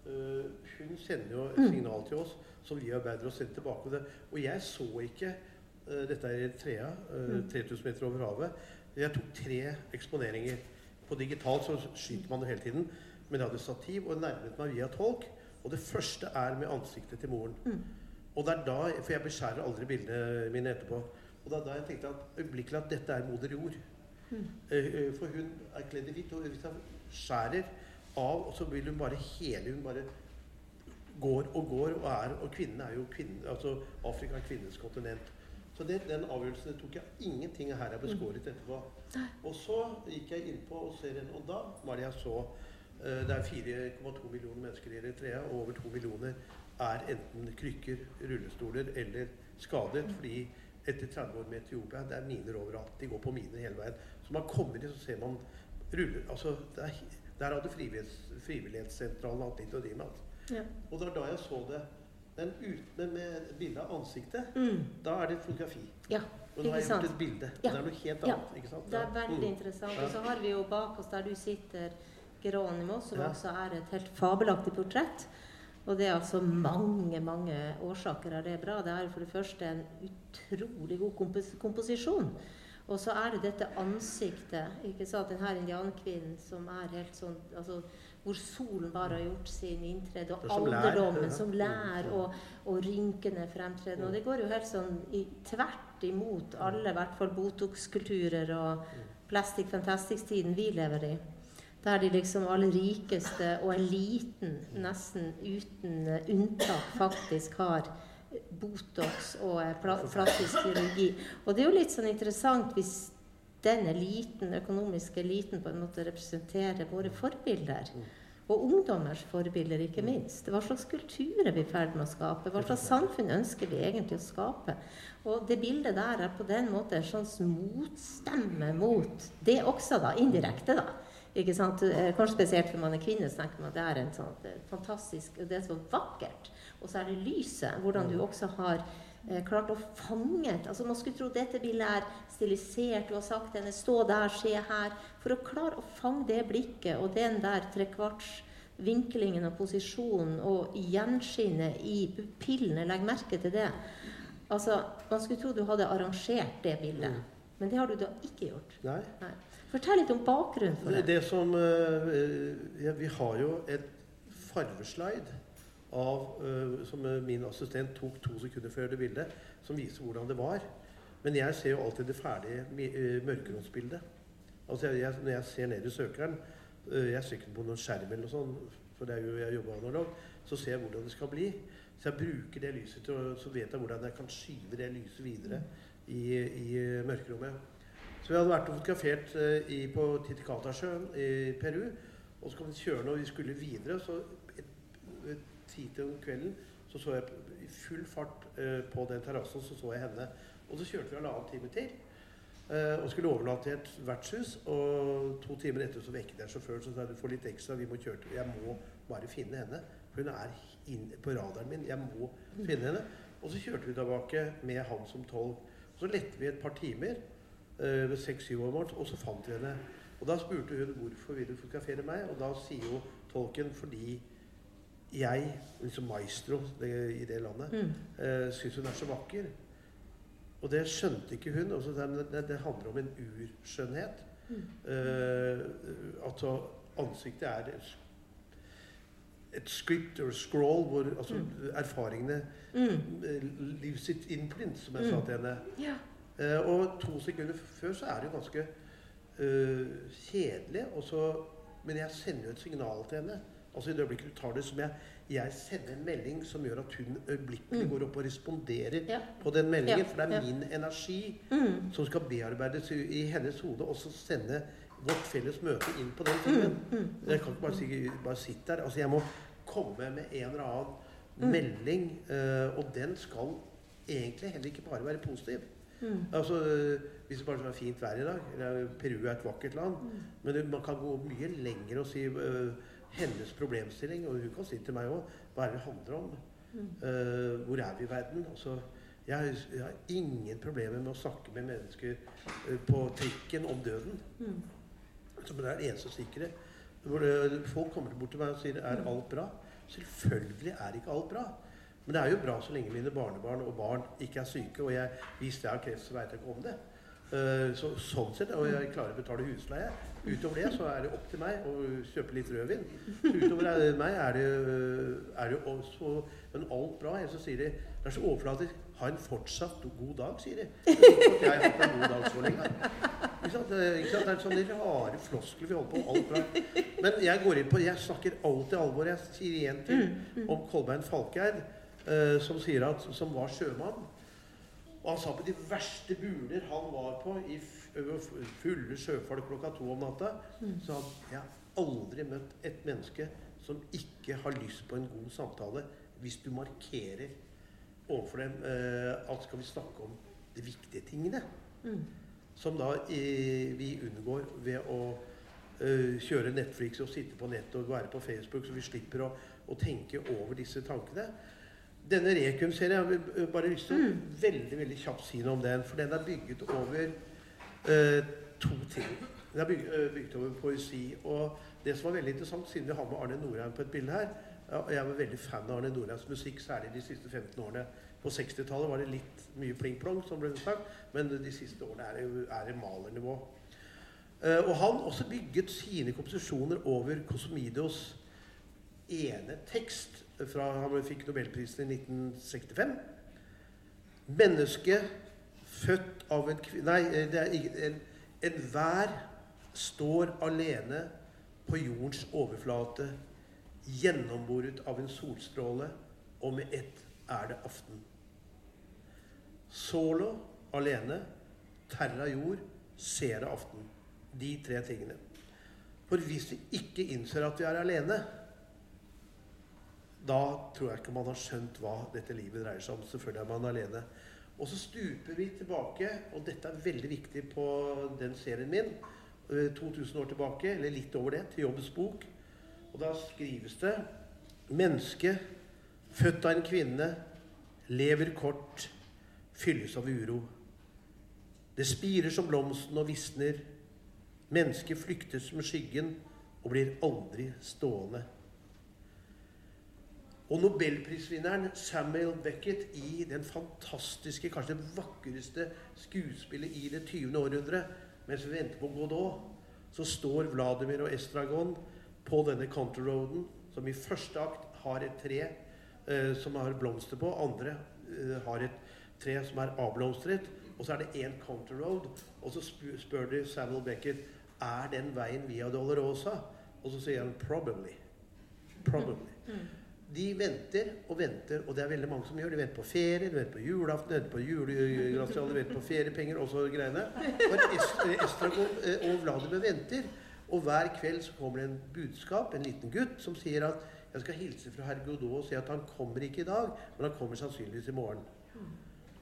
øh, hun sender jo et Mm. signal til oss som vi arbeider og sender tilbake. Og, det. og jeg så ikke øh, Dette er i Trea, øh, Mm. 3000 meter over havet. Jeg tok tre eksponeringer. På digitalt så skyter man det hele tiden. Men jeg hadde stativ og nærmet meg via tolk. Og det første er med ansiktet til moren. Mm. Og det er da, For jeg beskjærer aldri bildene mine etterpå. Og det er da jeg tenkte at øyeblikkelig at dette er moder jord. Mm. Eh, eh, For hun er kledd i hvitt, og hvis hun skjærer av, og så vil hun bare hele Hun bare går og går og er Og kvinnen er jo kvinnen, altså Afrika er kvinnenes kontinent. Så det, den avgjørelsen tok jeg ingenting her er beskåret etterpå. Og så gikk jeg innpå og ser en, og da var det jeg så eh, Det er 4,2 millioner mennesker i Eritrea, og over 2 millioner er enten krykker, rullestoler eller skadet. Fordi etter 30 år med Etiopia, det er miner overalt. De går på miner hele veien. Så man kommer inn, så ser man ruller Altså, det er, der hadde Frivillighetssentralen hatt litt å drive med. Ja. Og det var da jeg så det. Men uten med bilde av ansiktet, Mm. da er det et fotografi. Ja, Og nå har jeg gjort et bilde. Ja. Det er noe helt Ja. annet. ikke sant? Det er veldig Mm. interessant. Og så har vi jo bak oss der du sitter, Geronimo, som Ja. også er et helt fabelaktig portrett. Og det er altså mange, mange årsaker av det bra. Det er for det første en utrolig god kompos komposisjon. Og så er det dette ansiktet. ikke sant, Den her indianerkvinnen som er helt sånn altså, hvor solen bare har gjort sin inntrede, og som alderdommen som lær, og, og rynkene fremtreden. Og det går jo helt sånn i, tvert imot alle, i hvert fall Botox-kulturer og plastic fantastic-tiden vi lever i. Der de liksom aller rikeste og eliten nesten uten unntak faktisk har Botox og plastisk kirurgi. Og det er jo litt sånn interessant hvis den eliten, økonomiske eliten på en måte representerer våre forbilder. Og ungdommers forbilder, ikke minst. Hva slags kultur er vi i ferd med å skape? Hva slags samfunn ønsker vi egentlig å skape? Og det bildet der er på den måte en slags motstemme mot det også, da. Indirekte, da. Ikke sant? Eh, Kanskje spesielt for man er kvinne, så tenker man at det er en sånn fantastisk Det er så vakkert. Og så er det lyset. Hvordan du også har eh, klart å fange altså Man skulle tro dette bildet er stilisert. Du har sagt henne 'stå der, se her'. For å klare å fange det blikket og den der trekvartsvinklingen og posisjonen og gjenskinnet i pupillene Legg merke til det. Altså, Man skulle tro du hadde arrangert det bildet. Mm. Men det har du da ikke gjort. Nei. Nei. Fortell litt om bakgrunnen for Det, det. det som eh, ja, Vi har jo et farveslide av, eh, som eh, min assistent tok to sekunder før det bildet, som viser hvordan det var. Men jeg ser jo alltid det ferdige eh, mørkeromsbildet. Altså jeg, når jeg ser ned i søkeren Jeg ser ikke på noen skjerm eller noe sånt, for det er jo jeg jobber analogt. Så ser jeg hvordan det skal bli. Så jeg bruker det lyset til Så vet jeg hvordan jeg kan skyve det lyset videre i, i mørkerommet. Så vi hadde vært og fotografert i, på Titicatasjøen i Peru. Og så kom vi kjørende, og vi skulle videre. Så tid om kvelden så så jeg i full fart eh, på den terrassen, så så jeg henne. Og så kjørte vi halvannen time til. eh, og skulle overnatte i et vertshus. Og to timer etter så vekket jeg sjåføren så sa du får litt ekstra. vi må kjøre til. Jeg må bare finne henne. For hun er inn på radaren min. Jeg må finne henne. Og så kjørte vi tilbake med han som tolk. Så lette vi et par timer eh, ved seks-syv år morgen, og så fant vi henne. Og da spurte hun hvorfor vil du fotografere meg, og da sier jo tolken fordi jeg, liksom maestro det, i det landet, Mm. eh, syns hun er så vakker. Og det skjønte ikke hun. Også, det, det, det handler om en urskjønnhet. Mm. Eh, altså ansiktet er et, script or scroll hvor altså, erfaringene Mm. eh, leaves imprint, in print, som jeg Mm. sa til henne. Ja. Eh, og to sekunder før så er det jo ganske kjedelig. Og så, men jeg sender jo et signal til henne. Altså I det øyeblikket du tar det som jeg Jeg sender en melding som gjør at hun øyeblikkelig Mm. går opp og responderer Ja. på den meldingen. Ja, For det er ja. min energi Mm. som skal bearbeides i, i hennes hode, og så sende vårt felles møte inn på den timen. Mm. Jeg kan ikke bare, si, bare sitte der. Altså Jeg må komme med en eller annen Mm. melding, eh, og den skal egentlig heller ikke bare være positiv. Mm. Altså, øh, Hvis det bare er fint vær i dag eller Peru er et vakkert land. Mm. Men man kan gå mye lenger og si øh, hennes problemstilling. Og hun kan si til meg òg hva er det det handler om. Mm. Uh, hvor er vi i verden? Altså, jeg, jeg har ingen problemer med å snakke med mennesker uh, på trikken om døden. Mm. Som er det eneste sikre. Hvor det, folk kommer bort til meg og sier er alt bra. Selvfølgelig er ikke alt bra. Men det er jo bra så lenge mine barnebarn og barn ikke er syke. Og jeg, hvis jeg har kreft, så veit jeg ikke om det. Eh, så, sånn sett, Og jeg klarer å betale husleie. Utover det så er det opp til meg å kjøpe litt rødvin. Så utover er- meg er det, er det også Men alt bra. Jeg så sier de det er så overflatisk. Ha en fortsatt god dag, sier de. Jeg har hatt en god dag så lenge. Ikke sant? Det er- Ikke sant? Det er sånne rare floskler vi holder på med. Alt bra. Men jeg går inn på Jeg snakker alltid alvor. Jeg sier igjen til om Kolbein Falkeid, eh, som sier at som var sjømann. Og han sa på de verste buler han var på i fulle sjøfolk klokka to om natta, så han jeg har aldri møtt et menneske som ikke har lyst på en god samtale hvis du markerer overfor dem eh, at skal vi snakke om de viktige tingene. Mm. Som da eh, vi unngår ved å eh, kjøre Netflix og sitte på nettet og være på Facebook, så vi slipper å, å tenke over disse tankene. Denne Rekum-serien vil eh, bare lyst til å veldig veldig kjapt si noe om den. For den er bygget over eh, to ting. Den er bygget, eh, bygget over poesi. Og det som var veldig interessant, siden vi har med Arne Norheim på et bilde her ja, og Jeg var veldig fan av Arne Norheims musikk, særlig de siste 15 årene. På 60-tallet var det litt mye pling-plong, som ble sagt, men de siste årene er det, er det malernivå. Uh, og han også bygget sine komposisjoner over Cosmidos ene tekst fra Han fikk nobelprisen i 1965. Menneske født av en kvinne Nei, eh, det er en Enhver står alene på jordens overflate, gjennomboret av en solstråle, og med ett er det aften. Solo alene, terra jord, ser aften. De tre tingene. For hvis vi ikke innser at vi er alene, da tror jeg ikke man har skjønt hva dette livet dreier seg om. Selvfølgelig er man alene. Og så stuper vi tilbake, og dette er veldig viktig på den serien min, 2000 eh, år tilbake, eller litt over det, til Jobbs bok. Og da skrives det Menneske, født av en kvinne, lever kort, fylles av uro. Det spirer som blomsten og visner. Mennesket flykter som skyggen og blir aldri stående. Og nobelprisvinneren Samuel Beckett i den fantastiske, kanskje det vakreste skuespillet i det 20. århundre, mens vi venter på Godot, så står Vladimir og Estragon på denne counter-roaden, som i første akt har et tre eh, som har blomster på, andre eh, har et tre som er avblomstret, og så er det én counter-road, og så spør, de Samuel Beckett er den veien via Dolorosa, og så sier han 'probably'. Probably. De venter og venter, og det er veldig mange som gjør. De venter på ferie, de venter på julaften, de venter på julegratial, de venter på feriepenger og så greiene. Og Estragon eh, og Vladimir venter, og hver kveld så kommer det en budskap, en liten gutt, som sier at jeg skal hilse fra herr Godot og si at han kommer ikke i dag, men han kommer sannsynligvis i morgen.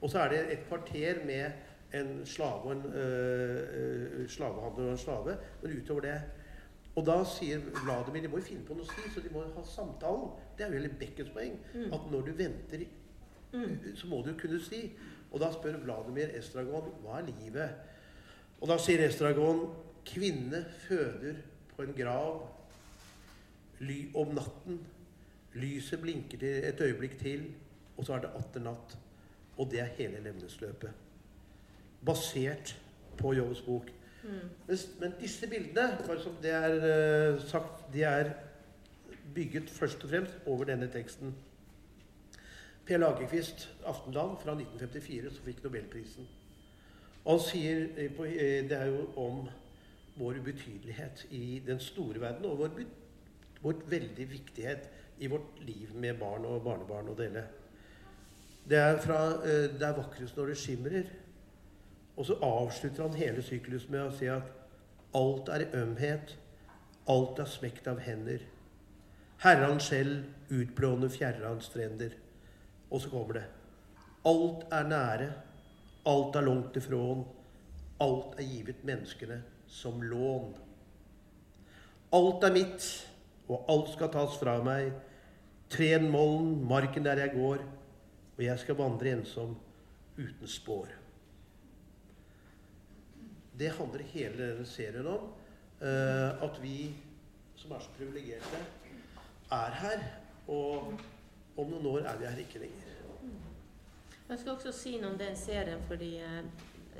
Og så er det et kvarter med en slave og en øh, slavehandler og en slave, men utover det og da sier Vladimir de må jo finne på noe å si, så de må ha samtalen. Det er jo hele Beckens poeng. Mm. At når du venter, mm. så må du kunne si. Og da spør Vladimir Estragon hva er livet? Og da sier Estragon kvinne føder på en grav ly om natten. Lyset blinker et øyeblikk til, og så er det atter natt. Og det er hele levnesløpet. Basert på Jovs bok. Mm. Men, disse bildene, bare som det er uh, sagt, de er bygget først og fremst over denne teksten. Per Lagerkvist, Aftenland, fra 1954, som fikk Nobelprisen. Han sier Det er jo om vår ubetydelighet i den store verden, og vår, vår veldig viktighet i vårt liv med barn og barnebarn og dele. Det er fra Det er vakrest når det skimrer. Og så avslutter han hele syklusen med å si at alt er ømhet, alt er smekt av hender. Herran selv utblåner fjærrans strender. Og så kommer det. Alt er nære, alt er langt ifrån, alt er givet menneskene som lån. Alt er mitt, og alt skal tas fra meg. Tren moln, marken der jeg går, og jeg skal vandre ensom uten spår. Det handler hele denne serien om. Uh, at vi som er så privilegerte, er her. Og om noen år er vi her ikke lenger. Jeg skal også si noe om den serien, fordi uh,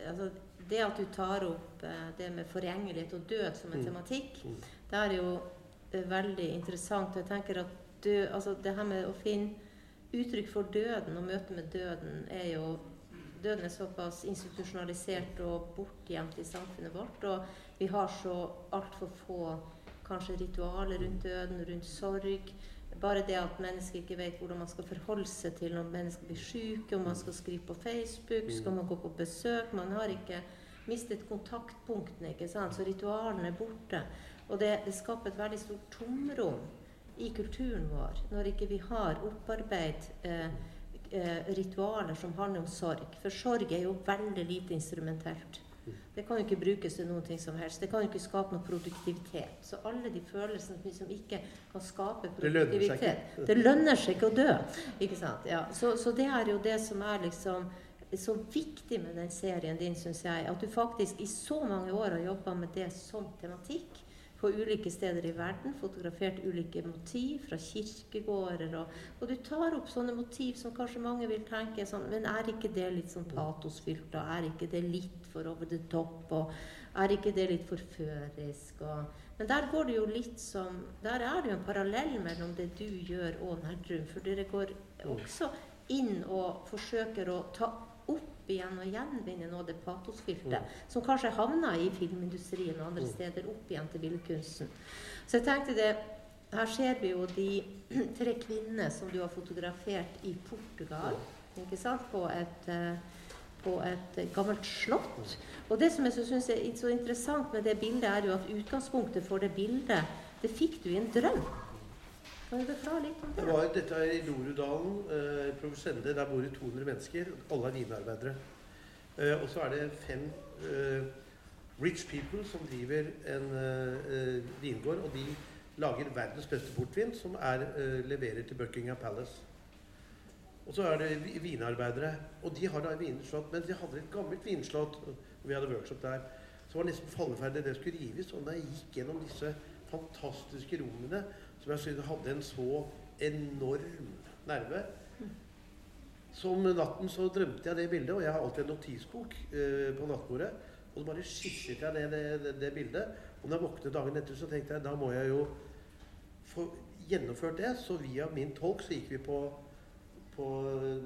altså, det at du tar opp uh, det med forgjengelighet og død som en mm. tematikk, mm. det er jo veldig interessant. Jeg tenker at død, altså, det her med å finne uttrykk for døden og møte med døden er jo døden er såpass institusjonalisert og bortgjemt i samfunnet vårt. Og vi har så altfor få kanskje ritualer rundt døden, rundt sorg. Bare det at mennesker ikke vet hvordan man skal forholde seg til når mennesker blir syke, om man skal skrive på Facebook, skal man gå på besøk Man har ikke mistet kontaktpunktene, ikke sant? så ritualene er borte. Og det, det skaper et veldig stort tomrom i kulturen vår når ikke vi har opparbeidet eh, eh, ritualer som handler om sorg. For sorg er jo veldig lite instrumentelt. Det kan jo ikke brukes til noe som helst. Det kan jo ikke skape noe produktivitet. Så alle de følelsene som ikke kan skape produktivitet Det lønner seg ikke, å dø. Ikke sant? Ja. Så, så, det er jo det som er liksom så viktig med den serien din, syns jeg. At du faktisk i så mange år har jobba med det som tematikk. På ulike steder i verden. Fotografert ulike motiv fra kirkegårder. Og, og du tar opp sånne motiv som kanskje mange vil tenke sånn Men er ikke det litt sånn patosfylt? Og er ikke det litt for over the top? Og er ikke det litt forførisk? Og, men der går det jo litt som Der er det jo en parallell mellom det du gjør og Nerdrum. For dere går også inn og forsøker å ta opp igjen og gjenvinne noe av det patosfylte Mm. som kanskje havna i filmindustrien og andre Mm. steder, opp igjen til billedkunsten. Så jeg tenkte det Her ser vi jo de tre kvinnene som du har fotografert i Portugal. Ikke sant? På et, eh, på et gammelt slott. Og det som jeg så syns er så interessant med det bildet, er jo at utgangspunktet for det bildet, det fikk du i en drøm. Du forklare litt om Det det? var, dette er i Dorudalen, eh, Provosende. Der bor det 200 mennesker. Alle er vinarbeidere. Eh, og så er det fem eh, rich people som driver en eh, eh, vingård. Og de lager verdens beste portvin, som er, eh, leverer til Buckingham Palace. Og så er det vinarbeidere. Og de har da vinslott. Men de hadde et gammelt vinslott. og Vi hadde workshop der. Så var det nesten falleferdig. Det skulle rives. Og da jeg gikk gjennom disse fantastiske rommene som jeg synes hadde en så enorm nerve Så om natten så drømte jeg det bildet, og jeg har alltid en notisbok eh, på nattbordet. Og så bare skisset jeg det, det, det, det bildet. Og når jeg våknet dagen etter, så tenkte jeg da må jeg jo få gjennomført det. Så via min tolk så gikk vi på, på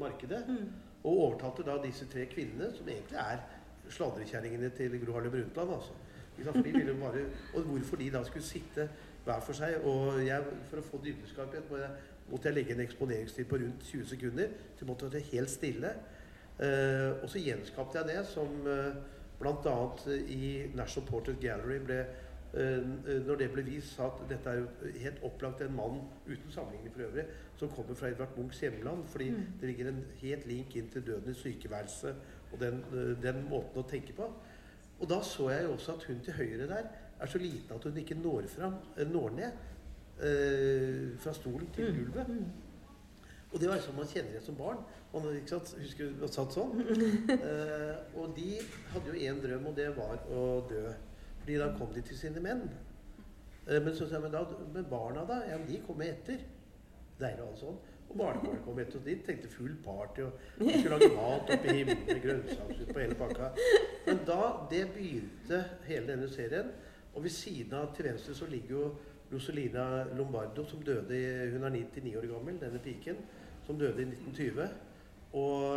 markedet Mm. og overtalte da disse tre kvinnene, som egentlig er sladrekjerringene til Gro Harlem Brundtland. Altså. Ikke de ville bare, og hvorfor de da skulle sitte hver for seg. Og jeg, for å få dybdeskarphet må jeg- måtte jeg legge en eksponeringstid på rundt 20 sekunder. Så måtte jeg være helt stille. Uh, og så gjenskapte jeg det som uh, bl.a. i National Portrait Gallery ble uh, når det ble vist, sa at dette er jo helt opplagt en mann uten sammenligning for øvrig, som kommer fra Edvard Munchs hjemland. Fordi Mm. det ligger en helt link inn til døden i sykeværelse og den, eh, den måten å tenke på. Og da så jeg jo også at hun til høyre der er så liten at hun ikke når, fram, eh, når ned eh, fra stolen til Mm. gulvet. Mm. Og det var som man kjenner igjen som barn. Man? Husker man satt sånn? Eh, og de hadde jo én drøm, og det var å dø. Fordi da kom de til sine menn. Eh, men så sa jeg, men, da, men barna da? Ja, de kom etter. Deilig og alt sånn. Og barnebarnet kom etter, og de tenkte full party, og de skulle lage mat oppe i himmelen med grønnsaker på hele pakka. Men da det begynte hele denne serien, og ved siden av til venstre så ligger jo Rosalina Lombardo, som døde i, Hun er 99 år gammel, denne piken, som døde i 1920. Og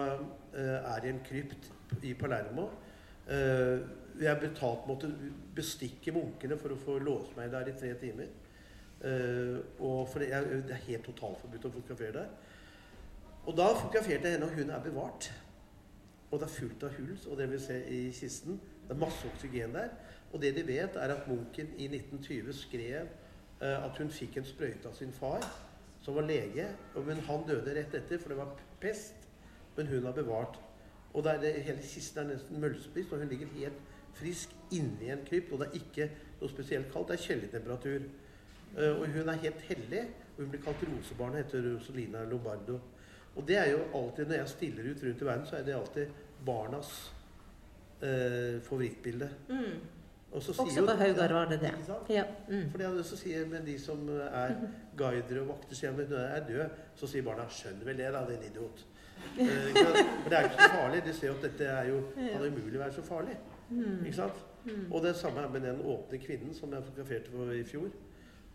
eh, er i en krypt i Palermo. Eh, jeg betalt måtte bestikke munkene for å få låse meg der i tre timer. Eh, og for det er, det er helt totalforbudt å fotografere der. Og da fotograferte jeg henne, og hun er bevart. Og det er fullt av hull, og det vil se i kisten. Det er masse oksygen der. Og det de vet, er at munken i 1920 skrev eh, at hun fikk en sprøyte av sin far, som var lege. Men han døde rett etter, for det var pest. Men hun har bevart. Og det hele kisten er nesten møllspist, og hun ligger helt frisk inni en krypt. Og det er ikke noe spesielt kaldt, det er kjellertemperatur. Eh, og hun er helt hellig. Og hun blir kalt rosebarnet etter Rosalina Lombardo. Og det er jo alltid, når jeg stiller ut rundt i verden, så er det alltid barnas eh, favorittbilde. Mm. Og så sier Også på Haugar var det det. Ja. Mm. For det er som sier men de som er guidere og vakter, sier at hun er død. Så sier barna 'skjønner vel det, da, din idiot'. Eh? Men det er jo ikke så farlig. De ser jo at dette er jo kan umulig være så farlig. Mm. Ikke sant? Mm. Og det samme med den åpne kvinnen som jeg fotograferte for i fjor,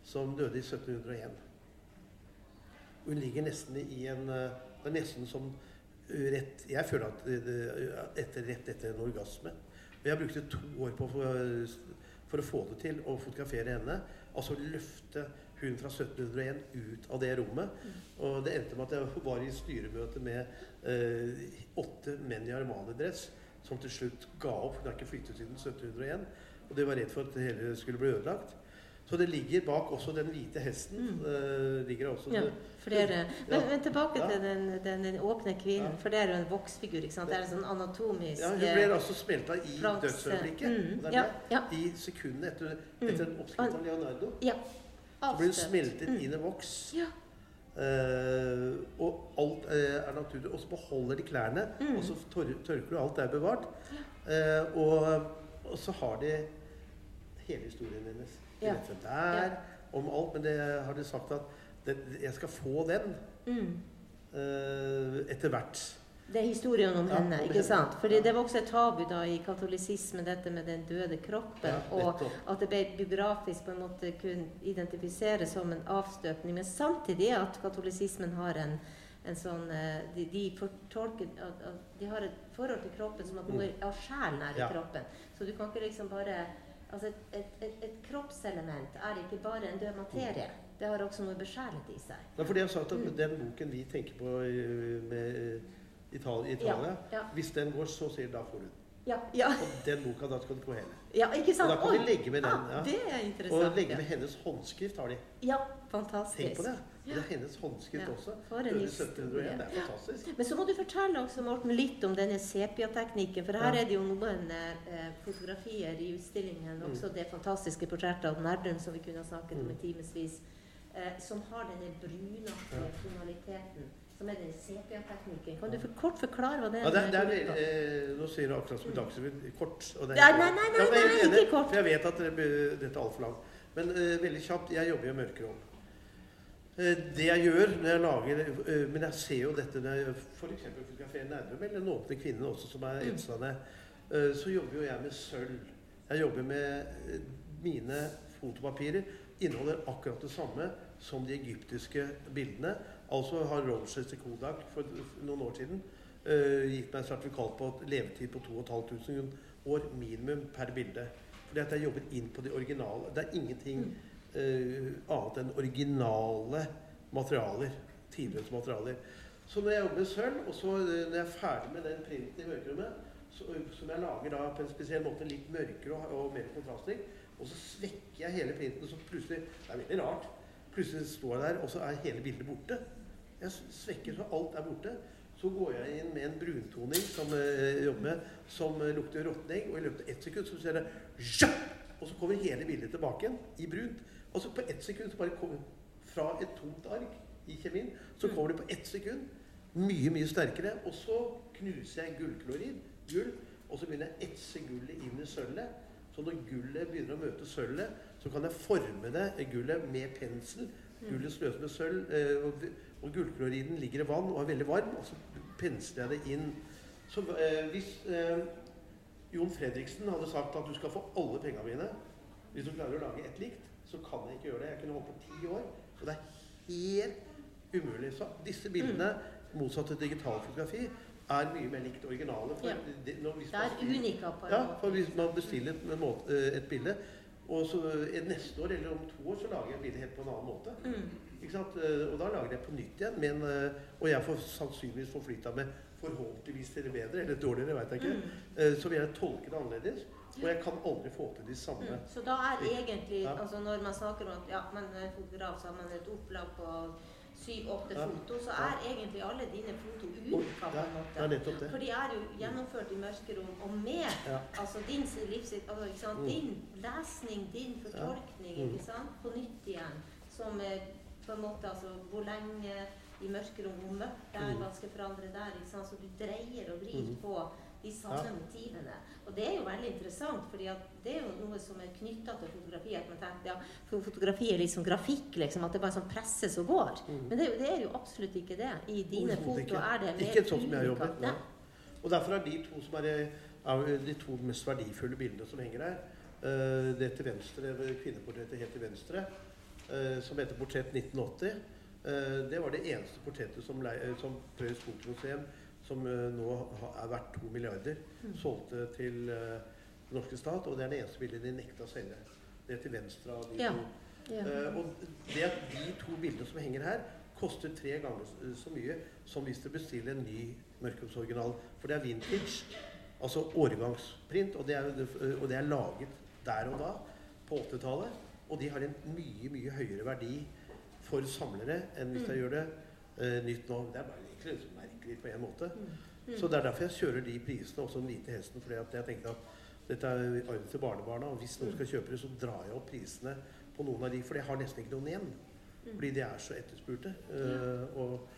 som døde i 1701. Hun ligger nesten i en eh, Det er nesten som eh, rett Jeg føler at etter, rett etter en orgasme. Jeg brukte to år på for, for å få det til å fotografere henne. Altså løfte hun fra 1701 ut av det rommet. Og det endte med at jeg var i styremøte med eh, åtte menn i Armani-dress som til slutt ga opp. Hun har ikke flyttet siden 1701. Og de var redd for at det hele skulle bli ødelagt. Så det ligger bak også den hvite hesten. Mm. Uh, ligger også Ja, det, flere. Men, Ja. men tilbake Ja. til den, den, den åpne kvinnen, for det er jo en voksfigur. ikke sant? Det er en sånn anatomisk ja, hun blir altså smelta i dødsøyeblikket. Mm, det ja. I sekundene etter, Mm. etter en oppskrift av Leonardo. Ja. Så blir hun smeltet Mm. inn i voks. Ja. Uh, og alt uh, er naturlig. Og så beholder de klærne, Mm. og så tør, tørker du. Alt er bevart. Eh, og, og så har de hele historien hennes. Ja. dette der, om alt. Men det har de sagt at det, jeg skal få den Mm. uh, etter hvert. Det er historien om henne, ikke sant? Fordi det var også et tabu da i katolisismen, dette med den døde kroppen. Og at det ble biografisk på en måte kun identifiseres som en avstøpning. Men samtidig at katolisismen har en, en sånn eh, De, de fortolker de har et forhold til kroppen som at noe av sjelen er i Mm. Kroppen. Så du kan ikke liksom bare Altså et, et, et, et kroppselement er ikke bare en død materie. Det har også noe besjælet i seg. Det er fordi jeg sa at Mm. den boken vi tenker på i med Italia, Italia Ja, Hvis den går, så sier da får du den. Ja, ja, Og den boka, da skal du få hele. ja, ikke sant? Og da kan vi de legge med den. Ah, Ja. det er interessant. Og legge ja. med hennes håndskrift har de. Ja, fantastisk. Tenk på det. Det er hennes håndskrift Ja, også. for en historie. Det er fantastisk. Men så må du fortelle også, Morten, litt om denne sepia-teknikken. For her Ja. er det jo noen eh, fotografier i utstillingen. Mm. Også det fantastiske portrettet av nerden som vi kunne ha snakket om Mm. i timevis. Eh, som har denne brunaktige Ja. tonaliteten. Som er den sepia-teknikken. Kan du for kort forklare hva det Ja, det, er- det er, eh, nå sier du akkurat som i Dagsrevyen kort. Og det Ja, nei, nei, nei, er nei, ikke kort. For jeg vet at det- dette er altfor langt. Men eh, veldig kjapt. Jeg jobber i mørkerom. Eh, det jeg gjør når jeg lager Men jeg ser jo dette når jeg f.eks. fotograferer Nerdrum, eller den åpne kvinnen også, som er Mm. eh, så jobber jo jeg med sølv. Jeg jobber med Mine fotopapirer inneholder akkurat det samme som de egyptiske bildene. Altså har Rochester Kodak for noen år siden uh, gitt meg sertifikat på levetid på 2500 år minimum per bilde. Fordi at jeg jobber inn på de originale. Det er ingenting eh, annet enn originale materialer. Tidløse materialer. Så når jeg jobber med sølv, og så eh, når jeg er ferdig med den printen i mørkerommet, så, som jeg lager da på en spesiell måte litt mørkere og, og mer kontrastrik, og så svekker jeg hele printen, så plutselig Det er veldig rart. Plutselig står jeg der, og så er hele bildet borte. Jeg svekker så alt er borte. Så går jeg inn med en bruntoning som jeg jobber med, som eh, lukter råtning, og i løpet av ett sekund så ser det Og så kommer hele bildet tilbake igjen i brunt. Og så på ett sekund så bare kommer fra et tomt ark i kjemien, så kommer det på ett sekund mye, mye sterkere. Og så knuser jeg gullklorid, gull, og så begynner jeg å etse gullet inn i sølvet. Så når gullet begynner å møte sølvet, så kan jeg forme det eh, gullet med pensel. Gullet sløses med sølv, eh, og, gullkloriden ligger i vann og er veldig varm, og så pensler jeg det inn. Så eh, hvis eh, Jon Fredriksen hadde sagt at du skal få alle pengene mine hvis du klarer å lage ett likt, så kan jeg ikke gjøre det. Jeg kunne holdt på ti år. Og det er helt umulig. Så disse bildene, motsatt til digital fotografi, er mye mer likt originale. For Ja. det, når, Det er stiller- unika på en ja, måte. for hvis man bestiller et, måte, et bilde, og så eh, neste år eller om to år så lager jeg bildet helt på en annen måte. Mm. Ikke sant? Eh, Og da lager jeg på nytt igjen, men, eh, og jeg får sannsynligvis forflytta meg forhåpentligvis til det bedre, eller dårligere, vet jeg ikke. Mm. Eh, Så vil jeg tolke det annerledes, og jeg kan aldri få til de samme. Mm. Så da er egentlig Ja. altså Når man snakker om at ja, man er fotograf, så har man et opplag på syv-åtte Ja. foto, så Ja. er egentlig alle dine foto unika på ja, en måte. For de er jo gjennomført i mørkerom, og med Ja. altså din livssikt, Altså? Mm. Din lesning, din fortolkning, Mm. På nytt igjen. Som på en måte altså Hvor lenge i mørkerom, hvor mørkt det er, Mm. hva skal forandre der? ikke sant? Så du dreier og vrir Mm. på de samme motivene. Og det er jo veldig interessant, for det er jo noe som er knytta til fotografi. At man tenker ja, fotografi er liksom grafikk, liksom. At det bare sånn presses og går. Mm. Men det, er jo- det er jo absolutt ikke det. I dine foto er det mer Ikke sånn som jeg jobber. Ja. Og derfor er de to som er, er de to mest verdifulle bildene som henger der. eh, det til venstre, kvinneportrettet helt til venstre, som heter Portrett 1980. eh, det var det eneste portrettet som, eh, som Prøys Fotomuseum, som eh, nå er verdt to milliarder, Mm. solgte til eh, den norske stat. Og det er det eneste bildet de nekta å selge. Det er til venstre av de Ja. to. Ja. Eh, og det at de to bildene som henger her, koster tre ganger så mye som hvis du bestiller en ny mørkeromsoriginal. For det er vintage, altså årgangsprint, og det, er, eh, og det er laget der og da, på 80-tallet. Og de har en mye, mye høyere verdi for samlere enn hvis jeg Mm. gjør det uh, nytt nå. Det er bare egentlig liksom merkelig på en måte. Mm. Så det er derfor jeg kjører de prisene, også den hvite hesten. fordi jeg tenker at dette er arv til barnebarna, og hvis noen skal kjøpe det, så drar jeg opp prisene på noen av de, for jeg har nesten ikke noen igjen. Mm. Fordi de er så etterspurte. Eh, og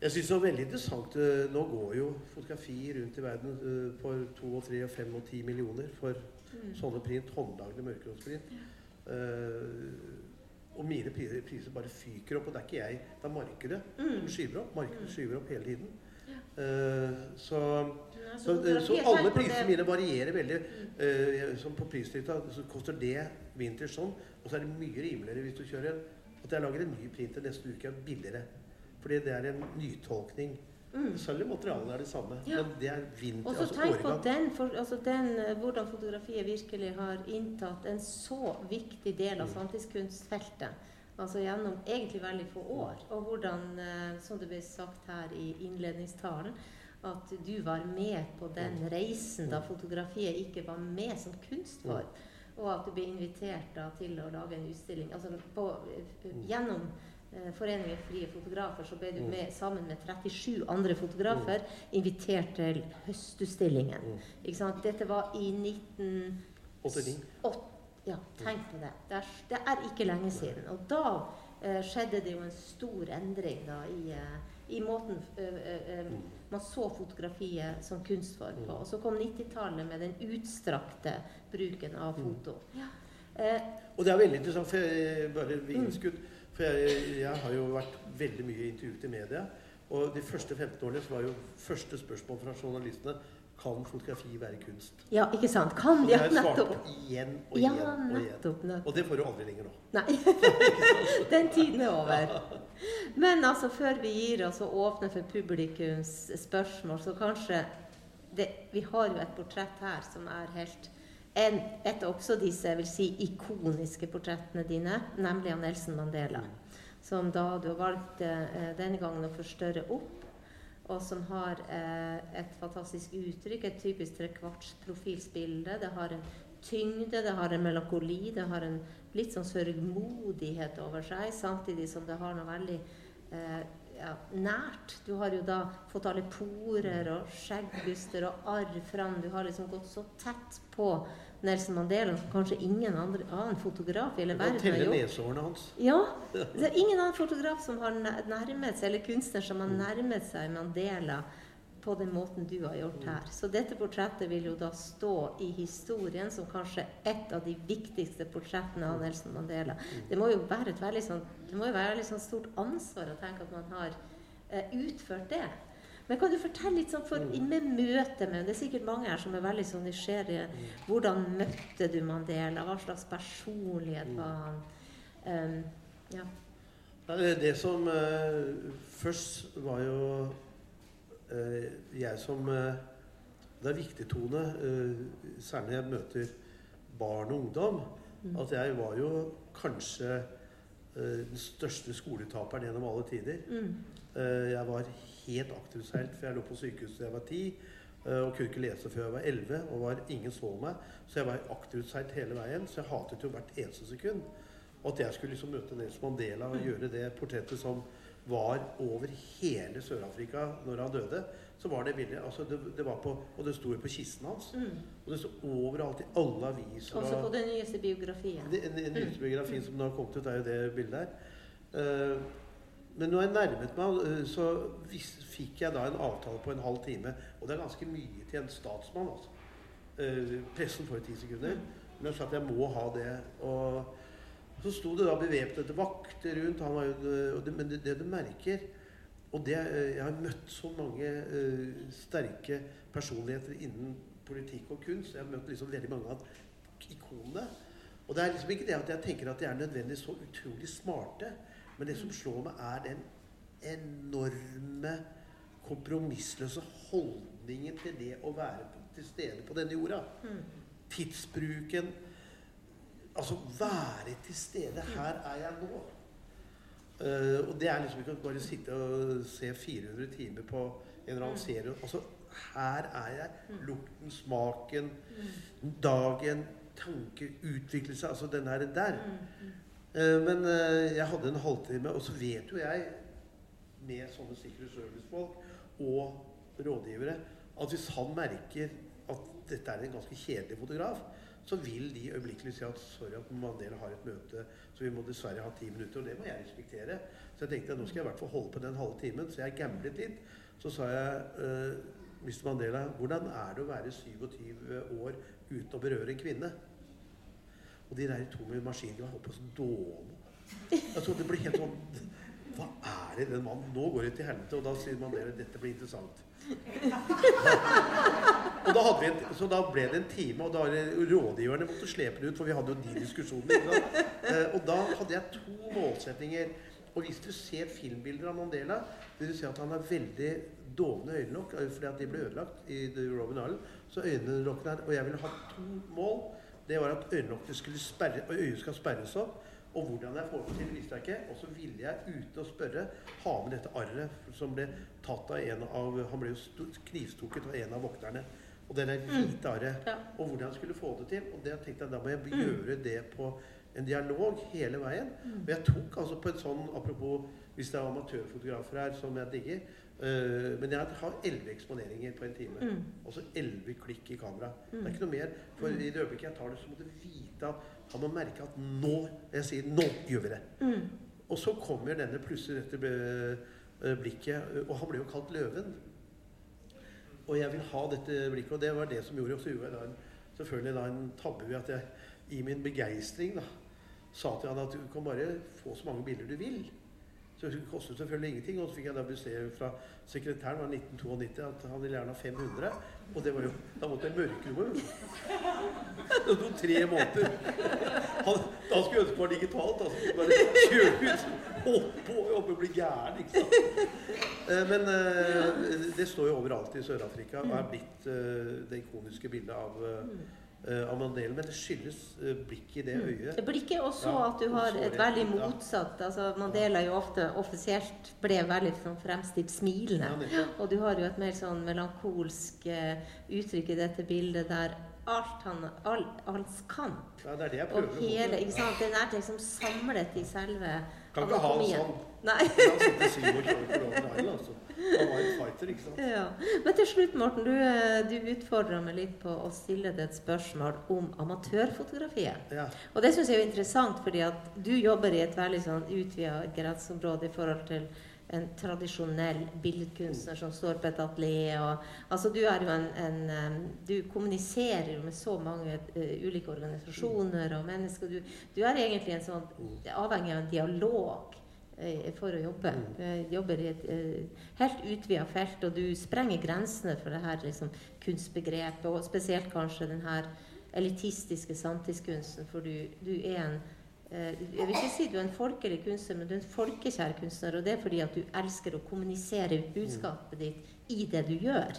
jeg syns det var veldig interessant uh, Nå går jo fotografi rundt i verden uh, for to og tre og fem og ti millioner for Mm. sånne print, håndlagde mørkeromsprint. Eh, og mine priser, priser bare fyker opp, og det er ikke jeg. Det er markedet Mm. som skyver opp. Markedet Mm. skyver opp hele tiden. Eh, så, Ja, så, så fotografiet, alle prisene mine varierer veldig. Mm. Eh, som på prislista så koster det vintage sånn, og så er det mye rimeligere hvis du kjører en At jeg lager en ny printer neste uke er billigere. Fordi det er en nytolkning. Mm. Selv om materialene er det samme. Ja. Men det er vinter, Og så altså tenk på den, for, altså den, eh, hvordan fotografiet virkelig har inntatt en så viktig del av Mm. samtidskunstfeltet. Altså gjennom egentlig veldig få år. Og hvordan, eh, som det ble sagt her i innledningstalen, at du var med på den Mm. reisen da fotografiet ikke var med som kunstform. Og at du ble invitert da til å lage en utstilling. Altså på, eh, Mm. gjennom Foreningen Frie Fotografer så ble du Mm. med sammen med 37 andre fotografer invitert til høstutstillingen. Mm. Ikke sant? Dette var i 1989. Ja, tenk på det. Det er, det er ikke lenge siden. Og da eh, skjedde det jo en stor endring da, i, eh, i måten eh, eh, eh, Mm. man så fotografiet som kunstform på. Mm. Og så kom 90-tallet med den utstrakte bruken av foto. foto. Eh, Og det er veldig interessant, for jeg, bare innskudd. Mm. For jeg, jeg har jo vært veldig mye intervjuet i media. Og de første 15 årene så var jo første spørsmål fra journalistene kan fotografi være kunst. ja, ikke sant? Kan de det ja, nettopp? på igjen og Ja, igjen og igjen. nettopp. nettopp. Og det får du aldri lenger nå. Nei, den tiden er over. Men altså, før vi gir oss og åpner for publikums spørsmål, så kanskje det, Vi har jo et portrett her som er helt en, Et også disse jeg vil si, ikoniske portrettene dine, nemlig av Nelson Mandela. Som da du har valgt eh, denne gangen å forstørre opp, og som har eh, et fantastisk uttrykk, et typisk trekvartsprofilsbilde. Det har en tyngde, det har en melankoli, det har en litt sånn sørgmodighet over seg, samtidig som det har noe veldig eh, ja, nært. Du har jo da fått alle porer og skjeggbuster og arr fram. Du har liksom gått så tett på Nelson Mandela som kanskje ingen andre, annen fotograf i hele verden har gjort. nesehårene hans. Ja. Det er ingen annen fotograf som har nærmet seg, eller kunstner som har nærmet seg Mandela på den måten du har gjort her. Så dette portrettet vil jo da stå i historien som kanskje et av de viktigste portrettene av Nelson Mandela. Det må jo være et veldig sånn, være et sånn stort ansvar å tenke at man har eh, utført det. Men kan du fortelle litt sånn for, Mm. med møtet med Det er sikkert mange her som er veldig sånn nysgjerrige. Hvordan møtte du Mandela? Hva slags personlighet Mm. var han? Um, ja. Det- som eh, først var jo jeg som eh, Det er viktig, Tone, eh, særlig når jeg møter barn og ungdom, Mm. at jeg var jo kanskje eh, den største skoletaperen gjennom alle tider. Mm. Eh, Jeg var helt akterutseilt, for jeg lå på sykehuset da jeg var ti. eh, Og kunne ikke lese før jeg var elleve, og var, ingen så meg. Så jeg var aktivt hele veien, så jeg hatet jo hvert eneste sekund. Og at jeg skulle liksom møte Nelson Mandela og gjøre det portrettet som var over hele Sør-Afrika når han døde, så var det bildet altså det, det var på, Og det sto jo på kisten hans. Mm. Og det sto overalt i alle aviser. Også på den nyeste biografien. Den den nyeste biografien som nå har kommet ut, er jo det bildet her. Uh, men når jeg nærmet meg, eh, så fikk jeg da en avtale på en halv time. Og det er ganske mye til en statsmann, altså. Uh, pressen får jo ti sekunder. Men jeg sa at jeg må ha det. Og så sto det da bevæpnede vakter rundt. Han var jo, det, men det, det du merker Og det, jeg har møtt så mange uh, sterke personligheter innen politikk og kunst. Jeg har møtt liksom veldig mange av ikonene. Og det er liksom ikke det at jeg tenker at de er nødvendigvis så utrolig smarte. Men det som slår meg, er den enorme kompromissløse holdningen til det å være til stede på denne jorda. Mm. Tidsbruken Altså være til stede. Her er jeg nå. Uh, og det er liksom ikke å bare sitte og se 400 timer på en eller annen Mm. serie. Altså, her er jeg. Mm. Lukten, smaken, Mm. dagen, tanke, utviklelse. Altså den her der. Eh, men uh, jeg hadde en halvtime, og så vet jo jeg med sånne Secret Service-folk og rådgivere at hvis han merker at dette er en ganske kjedelig fotograf, så vil de øyeblikkelig si at sorry at Mandela har et møte, så vi må dessverre ha ti minutter. Og det må jeg respektere. Så jeg tenkte at nå skal jeg i hvert fall holde på den halve timen. Så jeg gamblet litt. Så sa jeg uh, Mr. Mandela, hvordan er det å være 27 år uten å berøre en kvinne? Og de der to med maskingevær holdt på sånn dåne. Altså, det blir helt sånn Hva er det den mannen Nå går det til helvete. Og da sier Mandela dette blir interessant. og da en, så da ble det en time, og da rådgiverne måtte slepe det ut, for vi hadde jo de diskusjonene. Eh, og da hadde jeg to målsetninger. Og hvis du ser filmbilder av Mandela, vil du se at han har veldig dovne øyenlokk eh, fordi at de ble ødelagt i The Robin Island. Så øyelokkene her Og jeg ville ha to mål. Det var at øyelokkene skulle sperre, øyet skal sperres opp. Og hvordan jeg får det til, visste jeg ikke. Og så ville jeg ute og spørre ha med dette arret som ble tatt av en av Han ble jo knivstukket av en av vokterne. Og det der hvite arret. Ja. Og hvordan jeg skulle få det til. Og det tenkte jeg da må jeg gjøre det på en dialog hele veien. Og jeg tok altså på en sånn Apropos hvis det er amatørfotografer her, som jeg digger. Eh, men jeg har elleve eksponeringer på en time. Mm. Og så elleve klikk i kamera. Det er ikke noe mer. For i det øyeblikket jeg tar det, så må du vite at han må merke at nå Jeg sier 'nå gjør vi det'. Mm. Og så kommer denne plutselig dette eh, blikket, og han ble jo kalt Løven. Og jeg vil ha dette blikket, og det var det som gjorde Og så gjorde jeg da en, selvfølgelig da en tabbe ved at jeg i min begeistring da, sa til han at du kan bare få så mange bilder du vil. Så det kostet selvfølgelig ingenting. Og så fikk jeg da beskjed fra sekretæren var 1992 at han ville gjerne ha 500. Og det var jo Da måtte jeg mørkromme. jo. Det tok tre måneder. Han, da skulle jeg ønske det var digitalt. Da skulle jeg bare kjøre ut, Oppå og oppe bli gæren. ikke sant? Eh, Men eh, det står jo overalt i Sør-Afrika og er blitt eh, det ikoniske bildet av, eh, av Mandela. Men det skyldes uh, blikket i det øyet. Det Blikket, ikke også Ja, at du har et veldig ja. motsatt altså Mandela jo ofte offisielt ble veldig sånn fremstilt smilende. Ja. Og du har jo et mer sånn melankolsk uh, uttrykk i dette bildet der alt han, all, hans kamp Ja, det er det jeg og prøver og hele ikke sant, Den er liksom samlet i selve Kan ikke ha en sånn. Nei. Han sitter 27 år på Robben Island, altså. Ja. Men til slutt, Morten, du, eh, du utfordra meg litt på å stille deg et spørsmål om amatørfotografiet. Ja. Og det syns jeg er interessant, fordi at du jobber i et veldig sånn utvida grenseområde i forhold til en tradisjonell billedkunstner som står på et atelier. Og, altså, du er jo en, en Du kommuniserer jo med så mange uh, ulike organisasjoner og mennesker. Du, du er egentlig en sånn avhengig av en dialog for å jobbe. Mm. Du eh, jobber i et eh, helt utvida felt, og du sprenger grensene for det her liksom, kunstbegrepet, og spesielt kanskje den her elitistiske samtidskunsten, for du, du er en eh, jeg vil ikke si du er en folkelig kunstner, men du er en folkekjær kunstner. Og det er fordi at du elsker å kommunisere budskapet ditt i det du gjør.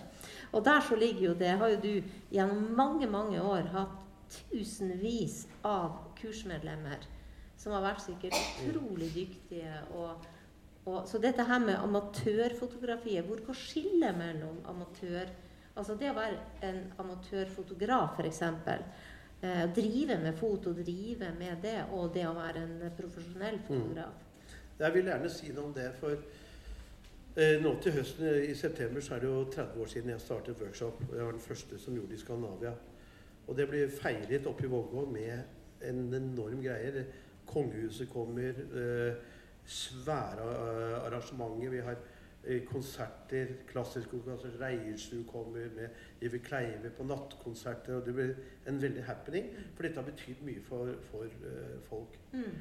Og der så ligger jo det Har jo du gjennom mange, mange år hatt tusenvis av kursmedlemmer som har vært sikkert utrolig dyktige. Og, og, så dette her med amatørfotografiet, hvor går skillet mellom amatør Altså det å være en amatørfotograf, f.eks. Eh, drive med foto, drive med det, og det å være en profesjonell fotograf. Jeg vil gjerne si noe om det, for eh, nå til høsten i september så er det jo 30 år siden jeg startet workshop. og Jeg var den første som gjorde det i Skandinavia. Og det ble feiret oppe i Vågå med en enorm greie. Kongehuset kommer, eh, svære eh, arrangementer. Vi har eh, konserter, klassiske konserter. Reiersrud kommer med Iver Kleive på nattkonserter. Og det blir en veldig happening, for dette har betydd mye for, for folk. Mm.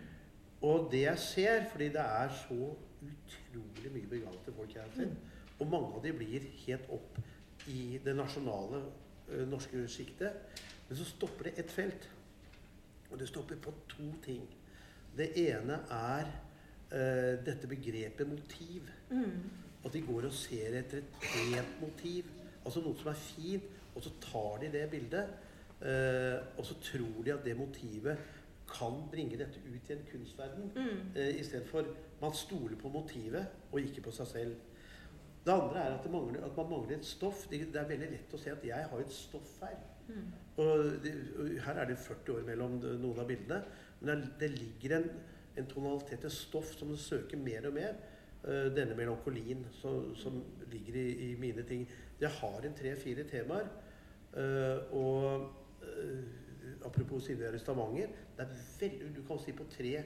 Og det jeg ser, fordi det er så utrolig mye begavede folk her, til, sett, og mange av de blir helt opp i det nasjonale norske sjiktet, men så stopper det ett felt. Og det stopper på to ting. Det ene er uh, dette begrepet motiv. Mm. At de går og ser etter et pent motiv. Altså noe som er fint, og så tar de det bildet. Uh, og så tror de at det motivet kan bringe dette ut i en kunstverden. Mm. Uh, Istedenfor man stoler på motivet og ikke på seg selv. Det andre er at, det mangler, at man mangler et stoff. Det, det er veldig lett å se at jeg har et stoff her. Mm. Og det, og her er det 40 år mellom noen av bildene. Men det, det ligger en, en tonalitet, et stoff, som du søker mer og mer. Uh, denne melankolien som, som ligger i, i mine ting. Jeg har en tre-fire temaer. Uh, og eh, apropos siden jeg er i Stavanger det er veldig, Du kan si på tre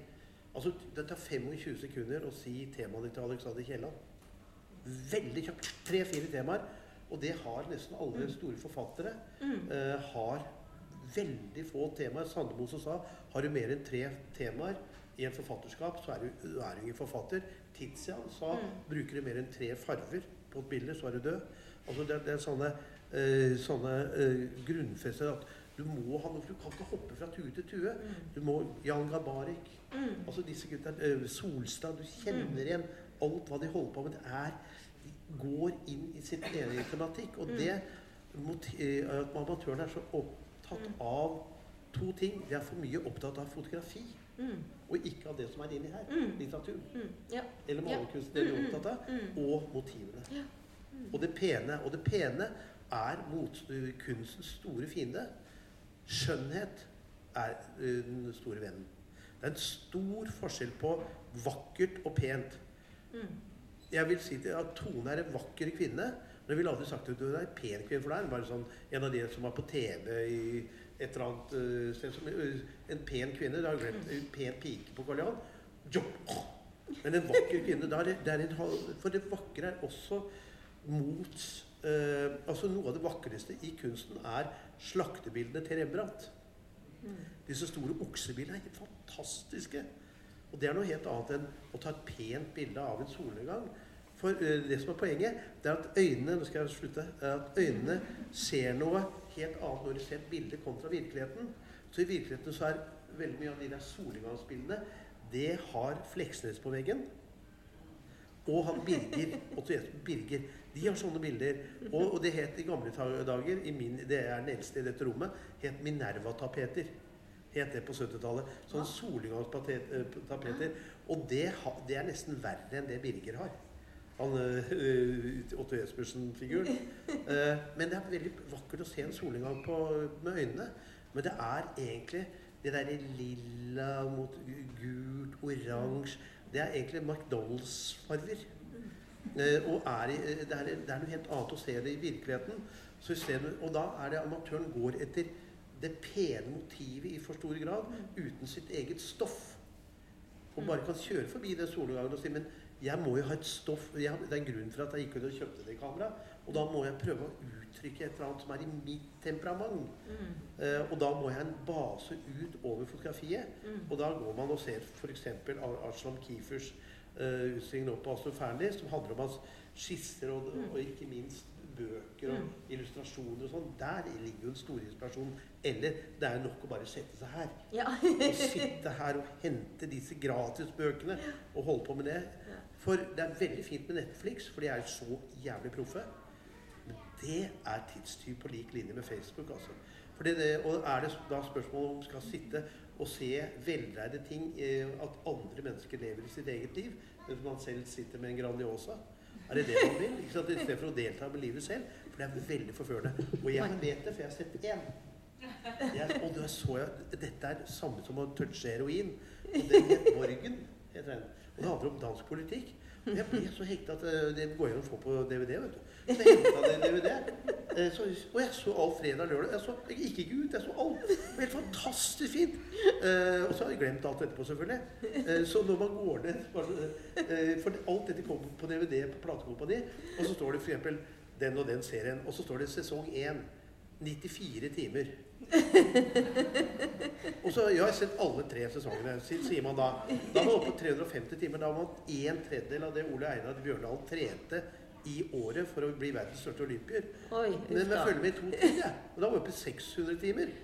altså Det tar 25 sekunder å si temaet ditt til Alexander Kielland. Veldig kjapt. Tre-fire temaer. Og det har nesten alle store forfattere. Mm. eh, har veldig få temaer. Sandemo som sa har du mer enn tre temaer i en forfatterskap, så er du, er du ingen forfatter. Tizian sa Mm. bruker du mer enn tre farver på et bilde, så er du død. Altså det, det er sånne, øh, sånne øh, grunnfester at du må ha noe, for du kan ikke hoppe fra tue til tue. Mm. Du må Jan Gabarik, Mm. altså disse gutta, øh, Solstad, du kjenner igjen alt hva de holder på med. Det er, de går inn i sin egen tematikk. Og Mm. det at amatøren er så opptatt av to ting. De er for mye opptatt av fotografi, Mm. og ikke av det som er inni her. Mm. Litteratur. Mm. Ja. Eller malerkunst, det de er Mm, mm, opptatt av. mm. Og motivene. Ja. Og det pene. Og det pene er mot kunstens store fiende. Skjønnhet er den store vennen. Det er en stor forskjell på vakkert og pent. Mm. Jeg vil si til at Tone er en vakker kvinne. Men jeg ville aldri sagt at du er en pen kvinne, for det er bare sånn en av de som var på TV i et eller annet eh, sted. Som, eh, en pen kvinne. Da har jeg glemt en pen pike på Karl Johan. Jo. Men en vakker kvinne der, er det, det er en, For det vakre er også mot eh, Altså Noe av det vakreste i kunsten er slaktebildene til Rembrandt. Disse store oksebildene er helt fantastiske. Og det er noe helt annet enn å ta et pent bilde av en solnedgang. For eh, det som er poenget, det er at øynene nå skal jeg slutte, er at øynene ser noe helt annet når de ser et bilde kontra virkeligheten. Så i virkeligheten så er veldig mye av de der solnedgangsbildene det har Fleksnes på veggen. Og han Birger, Jesper Birger. De har sånne bilder. Og, og det het i gamle dager, i min, det er den eldste i dette rommet, het Minerva-tapeter. Het det på 70-tallet. Sånn solnedgangstapeter. Og det, det er nesten verre enn det Birger har. Han uh, Otto Jespersen-figuren. Uh, men det er veldig vakkert å se en solnedgang med øynene. Men det er egentlig det derre lilla mot gult, oransje Det er egentlig McDonald's-farger. Uh, og er eh, det, er, det er noe helt annet å se det i virkeligheten. Stedet, og da er det amatøren går etter det pene motivet i for stor grad, uten sitt eget stoff. Og bare kan kjøre forbi den solnedgangen og si men jeg må jo ha et stoff jeg, Det er en grunn for at jeg gikk ut og kjøpte det kameraet. Og da må jeg prøve å uttrykke et eller annet som er i mitt temperament. Mm. Eh, og da må jeg en base ut over fotografiet. Mm. Og da går man og ser f.eks. Arslan Kiefers eh, utstilling nå på Astro Fearnley, som handler om hans skisser og, Mm. og ikke minst bøker og Mm. illustrasjoner og sånn. Der ligger jo den store inspirasjonen. Eller det er nok å bare sette seg her. Ja. Og sitte her og hente disse gratisbøkene og holde på med det. For det er veldig fint med Netflix, for de er jo så jævlig proffe. Men det er tidstyv på lik linje med Facebook, altså. Det, og er det da spørsmålet om skal sitte og se veldreide ting, eh, at andre mennesker lever i sitt eget liv, mens man selv sitter med en Grandiosa? Er det det man vil? Ikke sant? I stedet for å delta med livet selv. For det er veldig forførende. Og jeg vet det, for jeg har sett én. Jeg, og da så jeg Dette er samme som å touche heroin. Og det het Borgen. heter den. Det handler om dansk politikk. Og jeg ble så hekta at eh, det går an å få på DVD. vet du. Så jeg henta det DVD. Eh, Så, og jeg så alt fredag og lørdag. Jeg så jeg gikk ikke ut. Jeg så alt. Det var helt fantastisk fint. Eh, og så har jeg glemt alt etterpå, selvfølgelig. Så når man går ned For alt dette kommer på DVD på platekompani, og så står det f.eks. den og den serien. Og så står det sesong 1. 94 timer. Og så jeg har sett alle tre sesongene, si- sier man da. Da var man oppe på 350 timer. Da var man en tredjedel av det Ole Einar Bjørndal trente i året for å bli verdens største olympier. Oi, Men jeg følger med i to timer, Ja. Og da var jeg i 600 timer.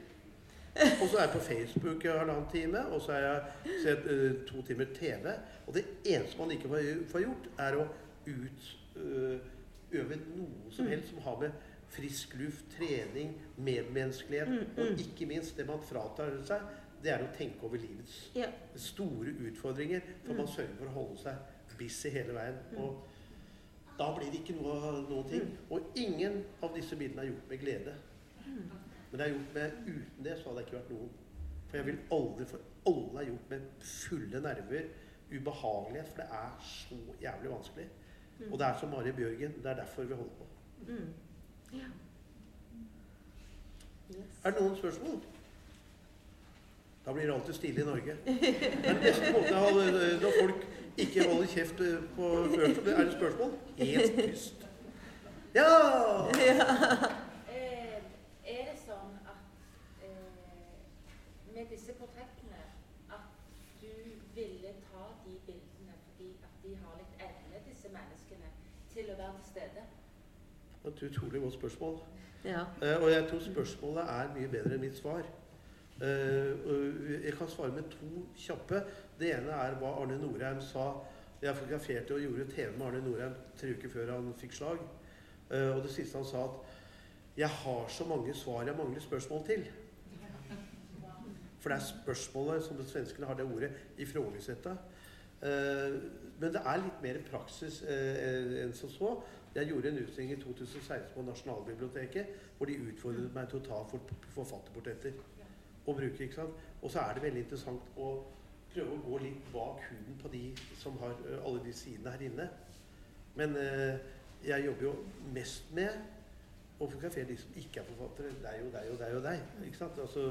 Og så er jeg på Facebook i halvannen time, og så har jeg sett uh, to timer TV. Og det eneste man ikke får, gjort, er å utøve noe som Mm. helst som har med frisk luft, trening, medmenneskelighet Mm, mm. og ikke minst det man fratar seg, det er å tenke over livets Ja. store utfordringer. For man Mm. sørger for å holde seg busy hele veien. Mm. Og da blir det ikke noe av noen ting. Mm. Og ingen av disse bildene er gjort med glede. Men det er gjort med uten det, så hadde det ikke vært noen. For jeg vil aldri For alle er gjort med fulle nerver, ubehagelighet. For det er så jævlig vanskelig. Mm. Og det er som Mari Bjørgen. Det er derfor vi holder på. Ja. Yes. Er det noen spørsmål? Da blir det alltid stille i Norge. Det er den beste måten jeg når folk ikke holder kjeft eh, på før. Er det spørsmål? Helt tyst. Ja! Eh, er det sånn at eh, disse portrettene at du ville ta de bildene fordi at de har litt evne, disse menneskene, til å være til stede? Det er et utrolig godt spørsmål. Ja. Uh, og jeg tror spørsmålet er mye bedre enn mitt svar. Uh, jeg kan svare med to kjappe. Det ene er hva Arne Norheim sa. Jeg fotograferte og gjorde TV med Arne Norheim tre uker før han fikk slag. Uh, og det siste han sa at 'Jeg har så mange svar jeg mangler spørsmål til'. For det er spørsmålet, som svenskene har det ordet, ifrågasatta. Uh, men det er litt mer praksis uh, enn som så. Jeg gjorde en utstilling i 2016 på Nasjonalbiblioteket hvor de utfordret meg til å ta for, forfatterportretter. Og bruke, ikke sant? Og så er det veldig interessant å prøve å gå litt bak huden på de som har alle de sidene her inne. Men eh, jeg jobber jo mest med å fotografere de som ikke er forfattere. Deg og deg og deg og deg. ikke sant? Altså,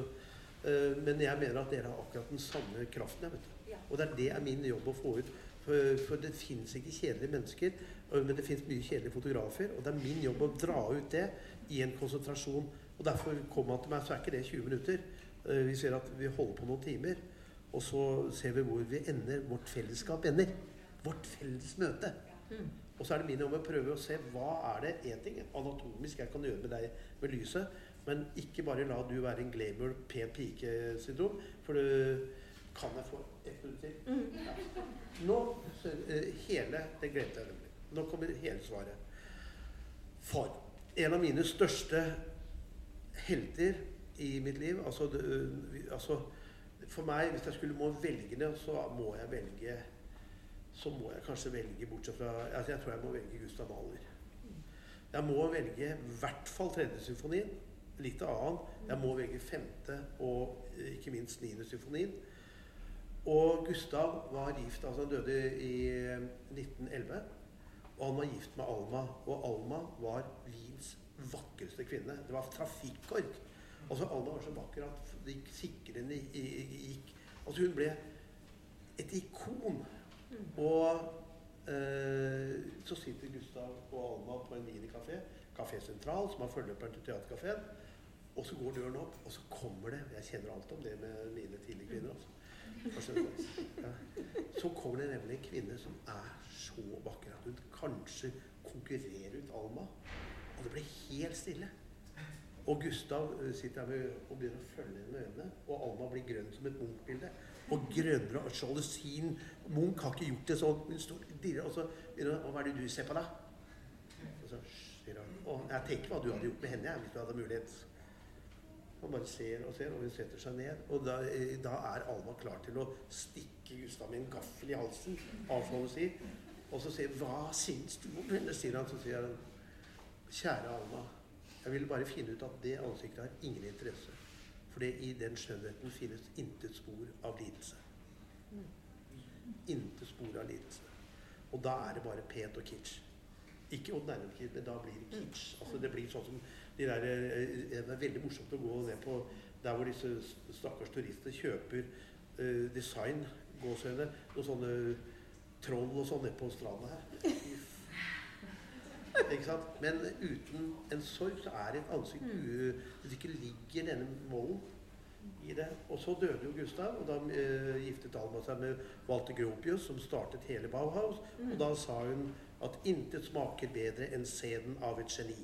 eh, men jeg mener at dere har akkurat den samme kraften. jeg, vet du. Og det er det er min jobb å få ut. For, for det fins ikke kjedelige mennesker, men det fins mye kjedelige fotografer. Og det er min jobb å dra ut det i en konsentrasjon. Og derfor kommer han til meg, så er ikke det 20 minutter. Eh, Vi ser at vi holder på noen timer. Og så ser vi hvor vi ender. Vårt fellesskap ender. Vårt felles møte. Mm. Og så er det min jobb å prøve å se hva er det en ting anatomisk jeg kan gjøre med deg med lyset, men ikke bare la du være en glamour, pen pike-syndrom. For du kan jeg få ett minutt til. Ja. Nå eh, hele Det glemte jeg nemlig. Nå kommer hele svaret. For en av mine største helter i mitt liv altså, det, øh, altså For meg, hvis jeg skulle må velge det, så må jeg velge Så må jeg kanskje velge bortsett fra altså Jeg tror jeg må velge Gustav Mahler. Jeg må velge i hvert fall tredje symfonien. Litt annen. Jeg må velge femte og eh, ikke minst niende symfonien. Og Gustav var gift, altså han døde i eh, 1911. Og han var gift med Alma. Og Alma var Wiens vakreste kvinne. Det var trafikkork. Altså Alma var så vakker at i- i- gikk Altså hun ble et ikon. Og eh, så sitter Gustav og Alma på en minikafé, Kafé Sentral, som har forløperen til Teaterkafeen. Og så går døren opp, og så kommer det Jeg kjenner alt om det med mine tidlige kvinner. altså. Så kommer det nemlig en kvinne som er så vakker at hun kanskje konkurrerer ut Alma. Og det blir helt stille. Og Gustav eh, sitter her og begynner å følge henne med øynene. Og Alma blir grønn som et Munch-bilde. Og grønnere og sjalusien. Munch har ikke gjort det sånn. Hun står dirrer, og så begynner hun, Hva er det du ser på, da? Og så sier han «Å, Jeg tenker hva du hadde gjort med henne jeg, hvis du hadde mulighet. Han bare ser og ser, og hun setter seg ned. Og da, eh, da er Alma klar til å stikke Gustav med en gaffel i halsen. Avfallet sier. Og så sier Hva syns du om henne? sier han. Så sier han Kjære Alma. Jeg vil bare finne ut at det ansiktet har ingen interesse. For i den skjønnheten finnes intet spor av lidelse. Intet spor av lidelse. Og da er det bare pent og kitsch. Ikke Odd kitsch, men da blir det kitsch. Altså det blir sånn som de der, eh, Det er veldig morsomt å gå ned på der hvor disse stakkars turister kjøper uh, design, gåsehøyne, noen sånne troll og sånn nede på stranda her. Ikke sant? Men uten en sorg så er det et ansikt u- Hvis ikke ligger denne volden i det. Og så døde jo Gustav, og da uh, giftet Alma seg med Walter Gropius, som startet hele Bauhaus. Og da sa hun at intet smaker bedre enn sæden av et geni.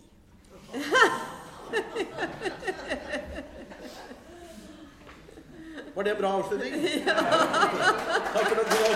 Var det en bra avslutning? Takk for at du var